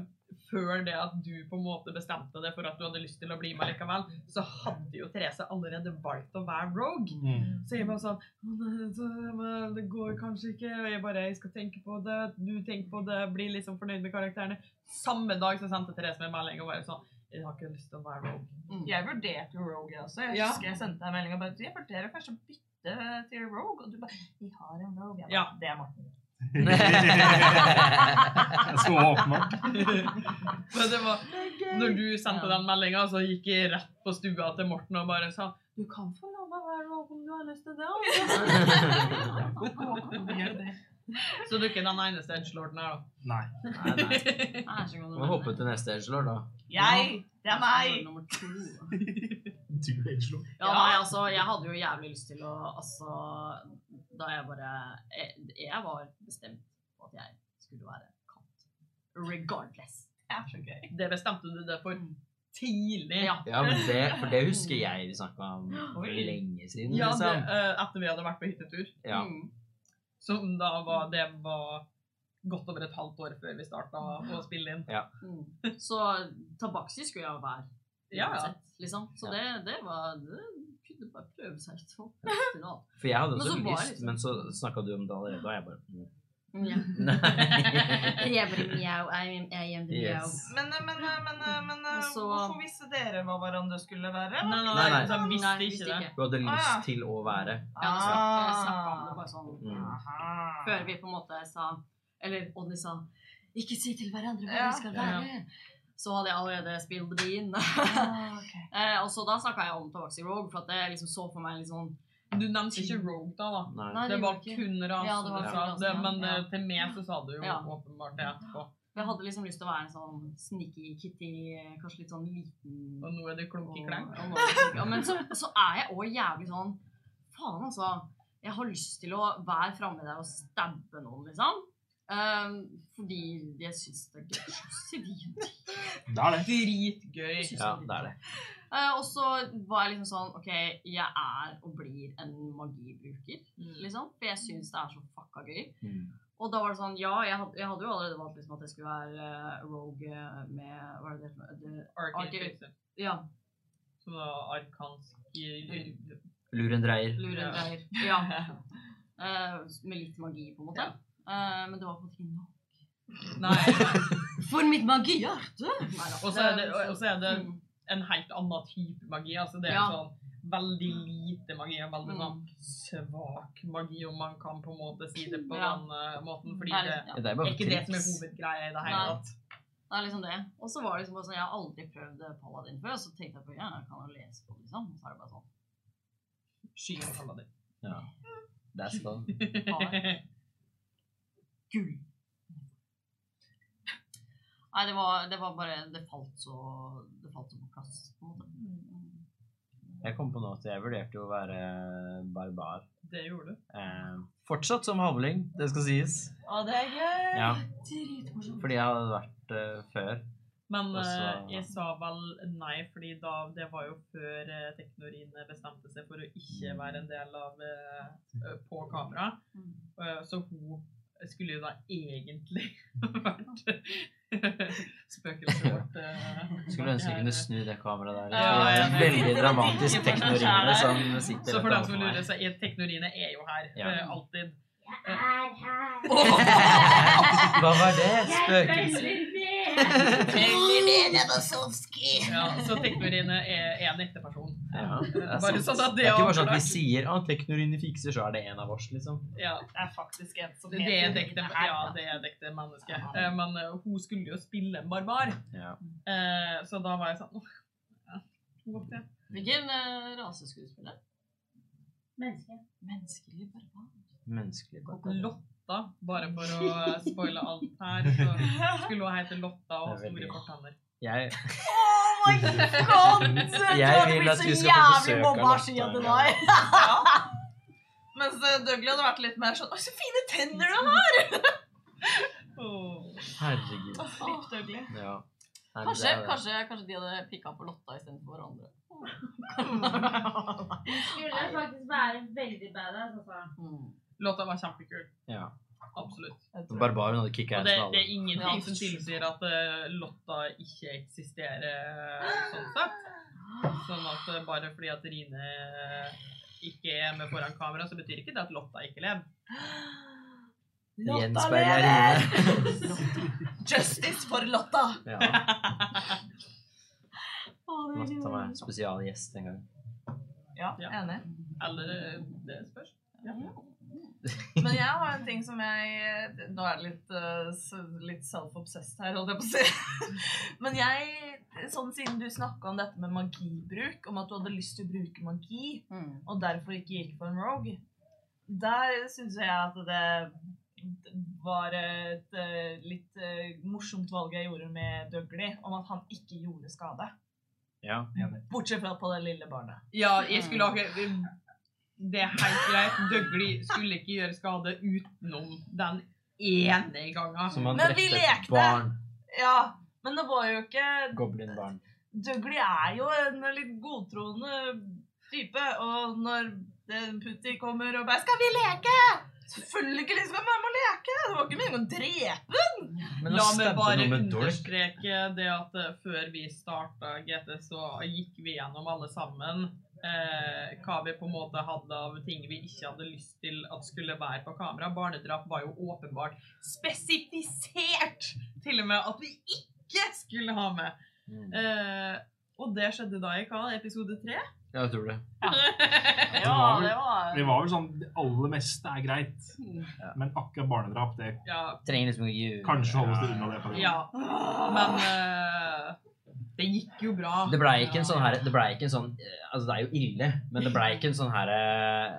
Før det at du på en måte bestemte det for at du hadde lyst til å bli med likevel, så hadde jo Therese allerede valgt å være rogue. Mm. Så jeg bare sånn «Å, nei, så, men Det går kanskje ikke. Og jeg bare jeg skal tenke på det. Du tenker på det. Blir liksom fornøyd med karakterene. Samme dag så sendte Therese meg melding og bare sånn Jeg har ikke lyst til å være rogue. Mm. Jeg vurderte jo Rogue jeg også. Jeg Ja. husker jeg sendte deg melding og bare Jeg vurderer kanskje å bytte til Rogue. Og du bare Vi har en Rogue. Jeg bare, Ja. Det er Morten. skal åpne Men det var Når du sendte den meldinga, så gikk jeg rett på stua til Morten og bare sa Du kan få la meg være med om du har lyst til det. altså.» Så du er ikke den eneste edgelorden her, da. Nei. Nei, nei. Godt. Må hoppe til neste edgelord, da. Jeg! Det er meg! Nummer to. Du er edgelord. Ja, nei, altså, jeg hadde jo jævlig lyst til å Altså, da jeg bare Jeg, jeg var bestemt på at jeg skulle være katt. Regardless. Det så gøy. Det bestemte du deg for tidlig. Ja. Ja, men det, For det husker jeg vi snakka om for lenge siden. Ja, liksom. det, etter vi hadde vært på hyttetur. Ja. Mm. Som da var Det var godt over et halvt år før vi starta å spille inn. Mm. Så tabaksi skulle jeg være. Ja, ja. Liksom. Så det, det var Det kunne bare prøve seg litt alt. For jeg hadde Men også lyst, liksom- men så snakka du om det allerede, og jeg bare mm. Ja. Nei. Jeg blir mjau, jeg til mjau. Men, men, men, men så- hvorfor visste dere hva hverandre skulle være? Nei, nei, Nei, nei. Så visste Nei, ikke det. Du hadde Ah, ja. lyst til å være. Ja, det jeg snakka om det bare sånn Mm. Før vi på en måte sa Eller Odny sa Ikke si til hverandre hva Ja. vi skal være. Så hadde jeg allerede spilt det inn. Ah, okay. eh, og så da snakka jeg om Tabaxi Rogue, for at jeg liksom så for meg sånn Du nevnte ikke Rogue da, da. Nei. Nei, Det var ikke. kun rasen Ja, det var du sa. Det, men Ja. eh, til meg så sa du jo Ja. åpenbart det etterpå. Jeg hadde liksom lyst til å være en sånn sneaky kitty, kanskje litt sånn liten Og nå er du klunk i kleng. Ja, Men så, så er jeg òg jævlig sånn Faen, altså. Jeg har lyst til å være framme der og stabbe noen, liksom. Um, fordi jeg syns det er gøy. Civil. Det er det. Dritgøy. Ja, det det er det. Uh, og så var jeg liksom sånn OK, jeg er og blir en magibruker, Mm. liksom. For jeg syns det er så fucka gøy. Mm. Og da var det sånn, ja, jeg hadde, jeg hadde jo allerede valgt liksom at jeg skulle være uh, rogue med Hva er det det heter? Arcade. Ja, Som da arkansk Lurendreier. lurendreier. Ja. Eh, med litt magi, på en måte. Eh, men det var på en måte ikke nok. Nei. For mitt magihjerte! Og så er det, er det en helt annen type magi. Altså det er Ja. sånn veldig lite magi. og Veldig sånn Mm. svak magi, om man kan på en måte si det på Ja. den uh, måten. Fordi Det liksom- ja. Det er bare ikke det som er hovedgreia i det hele tatt. Det er liksom det. Og så var det liksom bare sånn, jeg har aldri prøvd Paladin før, så tenkte jeg på, ja, jeg kan jo lese på det, liksom. Og så er det bare sånn, Skyen paladin. Ja. That's sånn. Gull. Nei, det var, det var bare, det falt så, det falt så på plass, på en måte. Jeg kom på nå at jeg vurderte jo å være barbar. Det gjorde du. Eh, fortsatt som havling, det skal sies. Å, det er gøy! Ja, Dritmorsomt. fordi jeg hadde vært uh, før. Men Og så- eh, jeg sa vel nei, fordi da, det var jo før uh, Teknorine bestemte seg for å ikke være en del av eh, eh, på kamera. Mm. Eh, så hun skulle jo da egentlig vært spøkelset vårt. eh, Skulle ønske vi kunne snu det kameraet der. Ja, det er en veldig dramatisk teknorine som sitter Så for dem som lurer, seg, så er Teknorine er jo her. Ja. er alltid. Hva var det? Spøkelse? Ja, så Teknorine er, en ekte person. Ja, det er Bare sånn at Det det er ikke bare sånn at vi sier at teknorine fikser, så er det en av oss, liksom. Ja, Det er faktisk en som det er heter et ekte, her, ja, det er dekte ekte menneske. Eh, Men eh, hun skulle jo spille en barbar, Ja. Eh, så da var jeg sånn «Åh, ja. Hvilken uh, raseskuespiller? Menneske. Menneskelig barbar. Menneskelig barbar. Lotta, bare for å spoile alt her, så skulle hun hete Lotta og ha store fortenner. Jeg, Oh my god! Jeg vil at så skal få besøk av Lotta. Ja. Mens eh, Dougley hadde vært litt mer sånn Oi, så fine tenner du har! Åh. herregud. Flipp Dougley. Ja. Nei, men Kanskje, er det. kanskje, kanskje de hadde pikka på Lotta istedenfor hverandre. Skulle faktisk være veldig badass, altså. Mm. Lotta var kjempekul. Ja. Absolutt. Barbaren hadde kicka Og det, det er ingenting som tilsier at eh, Lotta ikke eksisterer sånn sett. Sånn at eh, bare fordi at Rine ikke er med foran kamera, så betyr ikke det at Lotta ikke lever. Gjenspeiler Rine. Justice for Lotta! Ja. Lotta var meg spesialgjest en gang. Ja, Ja. enig. Eller eh, det spørs. Men jeg har en ting som jeg Nå er det litt, eh, litt self-obsessed her, holdt jeg på å si. Men jeg, sånn siden du snakka om dette med magibruk, om at du hadde lyst til å bruke magi, Mm. og derfor ikke gikk på en rogue, der syns jeg at det var et eh, litt eh, morsomt valg jeg gjorde med Dougley, om at han ikke gjorde skade. Ja. Bortsett fra på det lille barnet. Ja, jeg skulle ha Det er helt greit. Dougley skulle ikke gjøre skade utenom den ene gangen. Som han Men vi drepte lekte. barn. Ja, men det var jo ikke Goblinbarn. Dougley er jo en litt godtroende type, og når Putti kommer og bare 'Skal vi leke?' Selvfølgelig ikke liksom, jeg må leke! Det var ikke meningen å drepe den! La meg bare understreke det at eh, før vi starta GT, så gikk vi gjennom alle sammen eh, hva vi på en måte hadde av ting vi ikke hadde lyst til at skulle være på kamera. Barnedrap var jo åpenbart spesifisert til og med at vi ikke skulle ha med. Mm. Eh, og det skjedde da i hva? Episode tre? Ja, jeg tror det. Ja, var vel- det var Det var vel sånn Det aller meste er greit, ja. men akkurat barnedrap, det Ja. Trenger liksom å gjøre kanskje holdes det unna det. det. ja. Men eh, det gikk jo bra. Det blei ikke en sånn her Det blei ikke en sånn eh, Altså, det er jo ille, men det blei ikke en sånn her eh,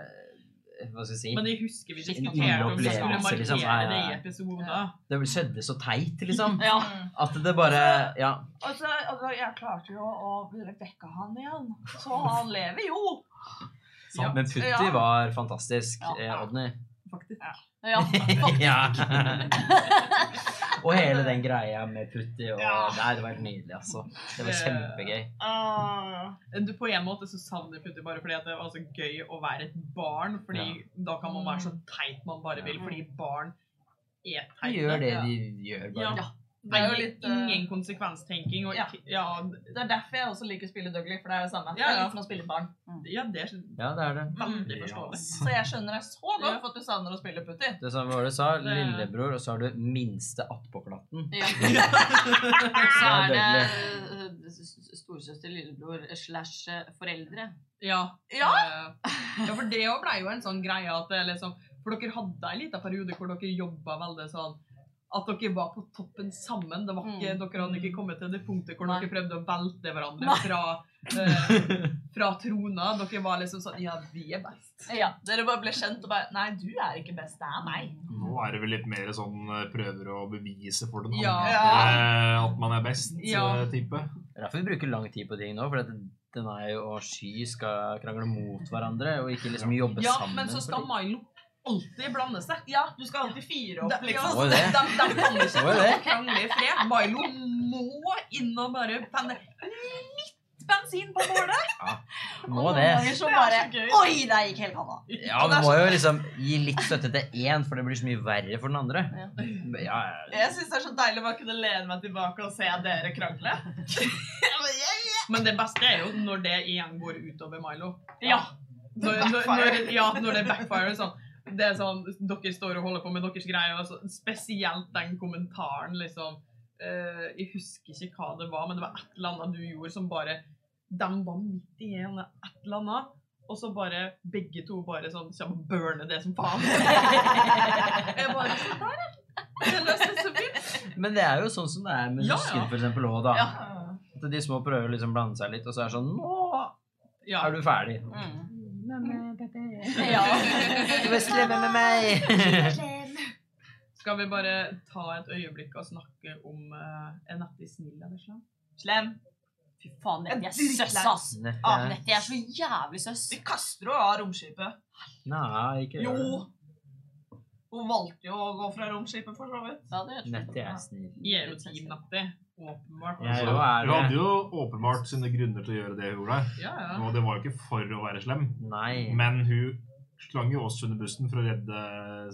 Hva skal jeg si? Men jeg husker vi diskuterte om vi skulle opplevelse, markere liksom. Ja, ja, det i episoder. Det skjedde så teit, liksom. Ja. At det bare Ja. Altså, altså, jeg klarte jo å vekke han igjen, så han lever jo. Ja. Men Putti Ja. var fantastisk, Ja. eh, Odny. Faktisk. ja. ja. og hele den greia med Putti og Ja. Nei, det var helt nydelig, altså. Det var kjempegøy. Uh, Du, på en måte så savner Putti bare fordi at det var så gøy å være et barn. Fordi da kan man være så teit man bare vil. Fordi barn er De gjør det de gjør, bare. Ja. Det er jo litt er eh, ingen konsekvenstenking. Og Ja. ja, Det er derfor jeg også liker å spille Dougley, for det er det samme. Det Ja, er ja. som å spille barn. ja, det er Ja, det er det. veldig Ja. forståelig. Så jeg skjønner deg så godt Ja. for at du savner å spille Putti. Det som du sa, Det- lillebror, og så har du minste attpåklatten. Ja. Så er det eh, storesøster, lillebror slash eh, foreldre. Ja. Ja. Ja, for det òg ble jo en sånn greie at det liksom For dere hadde en liten periode hvor dere jobba veldig sånn at dere var på toppen sammen. Det var ikke, Mm. Dere hadde ikke kommet til det punktet hvor Nei. dere prøvde å velte hverandre fra, eh, fra trona. Dere var liksom sånn Ja, vi er best. Ja, Dere bare ble kjent og bare Nei, du er ikke best, det er meg. Nå er det vel litt mer sånn eh, prøver å bevise for den Ja. andre eh, at man er best, Ja. eh, type. Det er derfor vi bruker lang tid på ting nå, for at Denai og Sky skal krangle mot hverandre, og ikke liksom jobbe Ja, sammen. men så skal ting. Milo alltid blande seg. Ja, du skal alltid fire opp, liksom. De, jo. De, de kan ikke krangle i fred. Milo må inn og bare penne litt bensin på bålet. Ja, Må Og det. så Det er bare så. Oi, der gikk hele kanna. Ja, vi må jo liksom gi litt støtte til én, for det blir så mye verre for den andre. Ja. Ja, ja. Jeg syns det er så deilig å bare kunne lene meg tilbake og se dere krangle. Men det beste er jo når det igjen går utover Milo. Ja. Når, når, når, ja, når det backfirer sånn. Det er sånn, Dere står og holder på med deres greier, og så, spesielt den kommentaren, liksom Uh, Jeg husker ikke hva det var, men det var et eller annet du gjorde som bare De var midt i en et eller annet, og så bare begge to bare sånn kommer og burner det som faen. Jeg bare sånn der, fint. Men det er jo sånn som det er med Ja, ja. søsken, for eksempel, også, da. Ja. At de små prøver å liksom blande seg litt, og så er det sånn Nå Ja. er du ferdig. Mm. Ja. Du er slemme med meg! Skal vi bare ta et øyeblikk og snakke om uh, er i snill eller slem? Slem. Fy faen, Nettie er søss, ass. Ah. Nettie er så jævlig søss. Vi kaster henne av romskipet. Nei, ikke Jo. gjør det. Hun valgte jo å gå fra romskipet, for så vidt. Ja, det er Nettie er snill. Jeg er jo team Nettie. Åpenbart. Jeg Så er Hun hadde jo åpenbart sine grunner til å gjøre det hun gjorde. Ja, ja. Og det var jo ikke for å være slem, Nei. men hun slang jo oss under bussen for å redde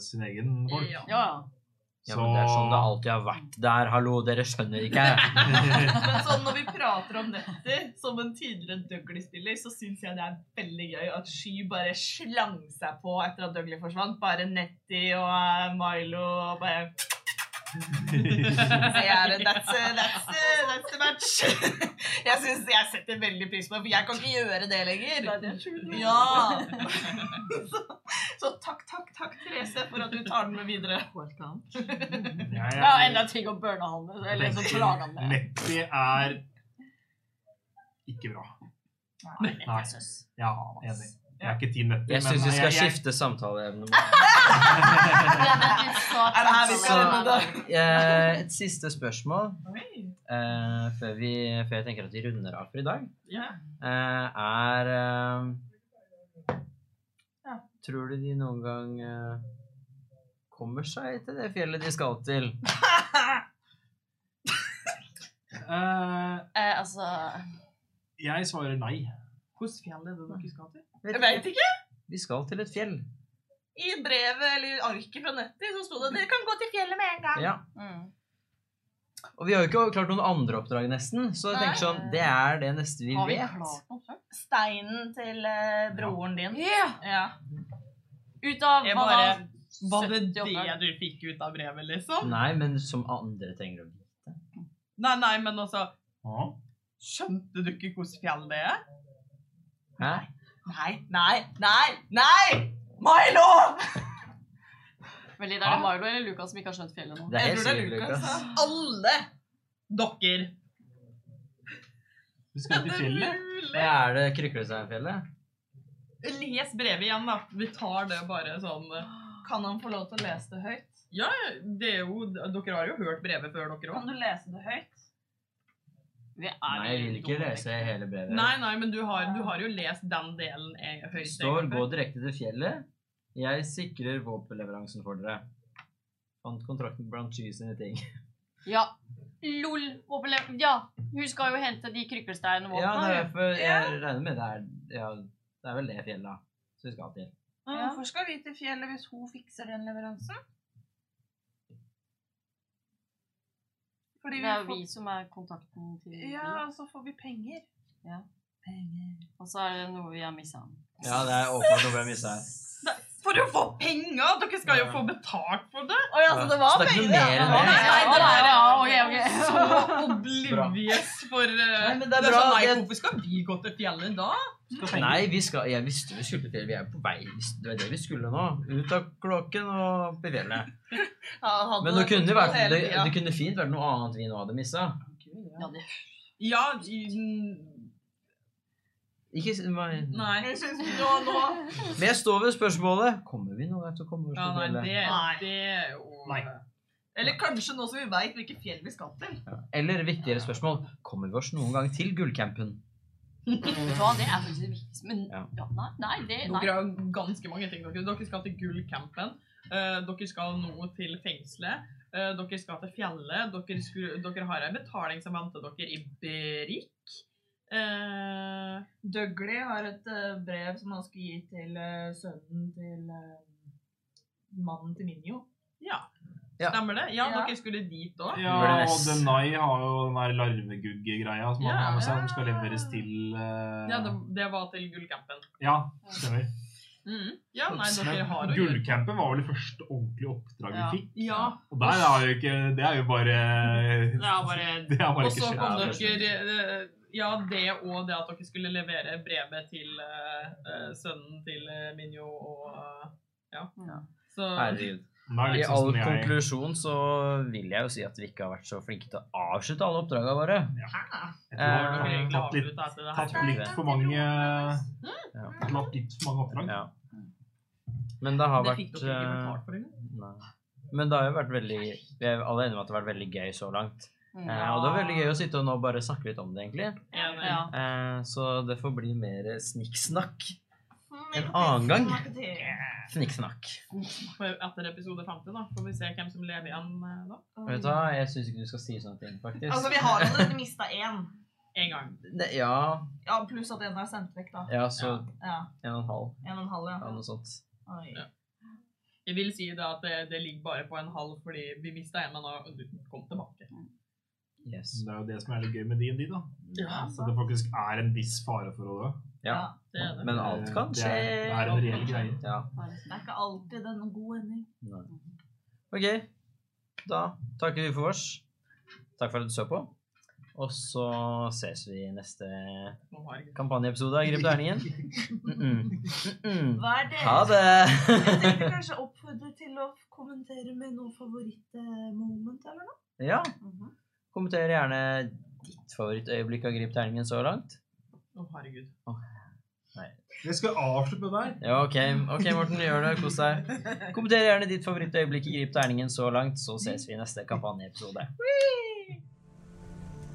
sin egen folk. Ja. Ja, Ja, men det er sånn det alltid har vært der. Hallo, dere skjønner ikke. Men sånn når vi prater om Nettie som en tidligere Dougley-spiller, så syns jeg det er veldig gøy at Sky bare slang seg på etter at Dougley forsvant. Bare Nettie og eh, Milo og bare Så jeg er that's, uh, that's, uh, that's the match. Jeg synes jeg setter veldig pris på det, for jeg kan ikke gjøre det lenger. Ja. Så, så takk, takk, takk, Therese, for at du tar den med videre. Ja er- enda ting å burne han med. Eller så klager han med. Nettie er ikke bra. Nei, Nei. Ja, enig. Jeg er ikke ti nøtter. Jeg syns vi skal jeg- jeg- skifte samtaleevne. Det det? Eh, Et siste spørsmål uh, før, vi, før jeg tenker at vi runder av for i dag, Ja. eh, er Tror du de noen gang kommer seg til det fjellet de skal til? Eh, Eh, altså jeg svarer nei. Hvilket fjell er det dere skal til? Jeg veit ikke. Vi skal til et fjell. I brevet eller arket fra Nettie så sto det dere kan gå til fjellet med en gang. Ja. mm. Og vi har jo ikke klart noen andre oppdrag, nesten, så jeg tenker sånn, det er det neste vi Har vi vet. klart? Steinen til uh, broren din. Ja! Ja. Ut av Jeg hva bare- da? Var det det du fikk ut av brevet, liksom? Nei, men som andre trenger å vite. Nei, nei, men altså Ja. Skjønte du ikke hvordan fjell det er? Hæ? Nei, nei, nei, nei! Milo! Veldig, er det Milo eller Lucas som ikke har skjønt fjellet nå? Det er helt er sikkert Lukas. Lukas. Alle! dokker. Du skal til fjellet. Hva er det Kryklesteinfjellet? Les brevet igjen, da. Vi tar det bare sånn Kan han få lov til å lese det høyt? Ja, det er jo Dere har jo hørt brevet før, dere Kan du lese det høyt? Er Nei, jeg vil ikke lese hele brevet. Nei, nei, men du har, du har jo lest den delen høyt. Det står 'gå direkte til fjellet'. Jeg sikrer våpenleveransen for dere. Fant kontrakten blant Sky sine ting. Ja. Lol. Våpenlev... Ja. Hun skal jo hente de kryklesteinvåpnene. Ja, det er derfor jeg regner med det er ja, Det er vel det fjellet da, som vi skal til. Ja. Hvorfor skal vi til fjellet hvis hun fikser den leveransen? Fordi Det er jo får, vi som er kontakten til ja, og så får vi penger. Ja. Penger. Og så er det noe vi har missa. Ja, det er åpenbart noe vi har missa her. For å få penger! Dere skal jo få betalt for det! Ja, så det var Så det er ikke penger, noe mer enn det? Nei, nei, Å, det nei, ja, ok, ok. så oblivious for uh, Nei, men det er det er bra, sånn, nei, det- Hvorfor skal vi gå til fjellet da? Nei, vi skal, jeg visste vi skulle til fjellet. Vi er på vei. Det var det vi skulle nå. Ut av kloakken og på fjellet. Ja, Men det kunne, vært, det, det kunne fint vært noe annet vi nå hadde missa. Ja, Ja, Ikke si meg nei. Jeg synes nå, nå Men jeg står ved spørsmålet. Kommer vi noen gang til å komme oss Ja, nei, det, Nei. det er jo Nei. Eller kanskje nå som vi veit hvilke fjell vi skal til. Ja. Eller viktigere spørsmål. Kommer vi oss noen gang til gullcampen? Hva, det er faktisk det viktigste. Men Ja. ja, nei, nei, det nei. Dere har ganske mange ting. Dere, dere skal til gullcampen. Uh, dere skal nå til fengselet. Uh, dere skal til fjellet. Dere, skru, dere har en betaling som venter dere i Brik. Uh, Dougley har et uh, brev som han skal gi til eh, sønnen til eh, mannen til Minjo. ja. Ja. Stemmer det? Ja, Ja. dere skulle dit òg. Ja, og Denai har jo den der larvegugge-greia som man Ja. har med seg, som skal leveres til uh... Ja, det, det var til gullcampen. Ja, stemmer. Mm. Ja, nei, dere har Gullcampen var vel det første ordentlige oppdraget Ja. vi fikk. Ja. Og der er jo ikke Det er jo bare Det er bare Det er bare Og så kom dere eh, Ja, det og det at dere skulle levere brevet til eh, sønnen til Minjo og uh, Ja. Ja. Så Herregud. Er I sånn all jeg konklusjon så vil jeg jo si at vi ikke har vært så flinke til å avslutte alle oppdragene våre. jeg tror vi har tatt litt, det tatt litt for mange Ja. Tatt litt for mange oppdrag. Ja. Men det har Det vært eh. Men det har jo vært veldig Vi er alle enige om at det har vært veldig gøy så langt. Ja. Eh, og det var veldig gøy å sitte og nå bare snakke litt om det, egentlig. Ja. Eh, så det får bli mer snikksnakk. Mm, En annen gang. Snikksnakk. For Etter episode 50 da, får vi se hvem som lever igjen eh, da. Vet du hva, jeg syns ikke du skal si sånne ting, faktisk. Altså, vi har allerede mista én. En gang. Ne- Ja, Ja, pluss at en er sendt vekk, da. ja, så Ja, en og en halv. En og en halv, Ja, ja. noe sånt. Oi. Ja. Jeg vil si da at det, det ligger bare på en halv, fordi vi mistet en, men har kommet tilbake. Yes. Det er jo det som er litt gøy med D&D, da. Ja, Så det faktisk er en viss fare for å dø. Ja. Det er det. Men alt kan Det skje. er, det er en reell greie. Ja. Det er ikke alltid den god ending. Nei. OK. Da takker vi for oss. Takk for at du så på. Og så ses vi i neste kampanjeepisode av Grip terningen. Mm -mm. Mm -mm. Hva er det? Ha det! Jeg tenker kanskje oppfordre til å kommentere med noe favorittmoment eller noe. Ja. Mhm. Kommenter gjerne ditt favorittøyeblikk av Grip terningen så langt. Å, herregud. Jeg skal avslutte der. Ja, OK, Ok, Morten, gjør det. Kos deg. Kommenter gjerne ditt favorittøyeblikk i Grip terningen så langt, så ses vi i neste kampanjeepisode. Whee!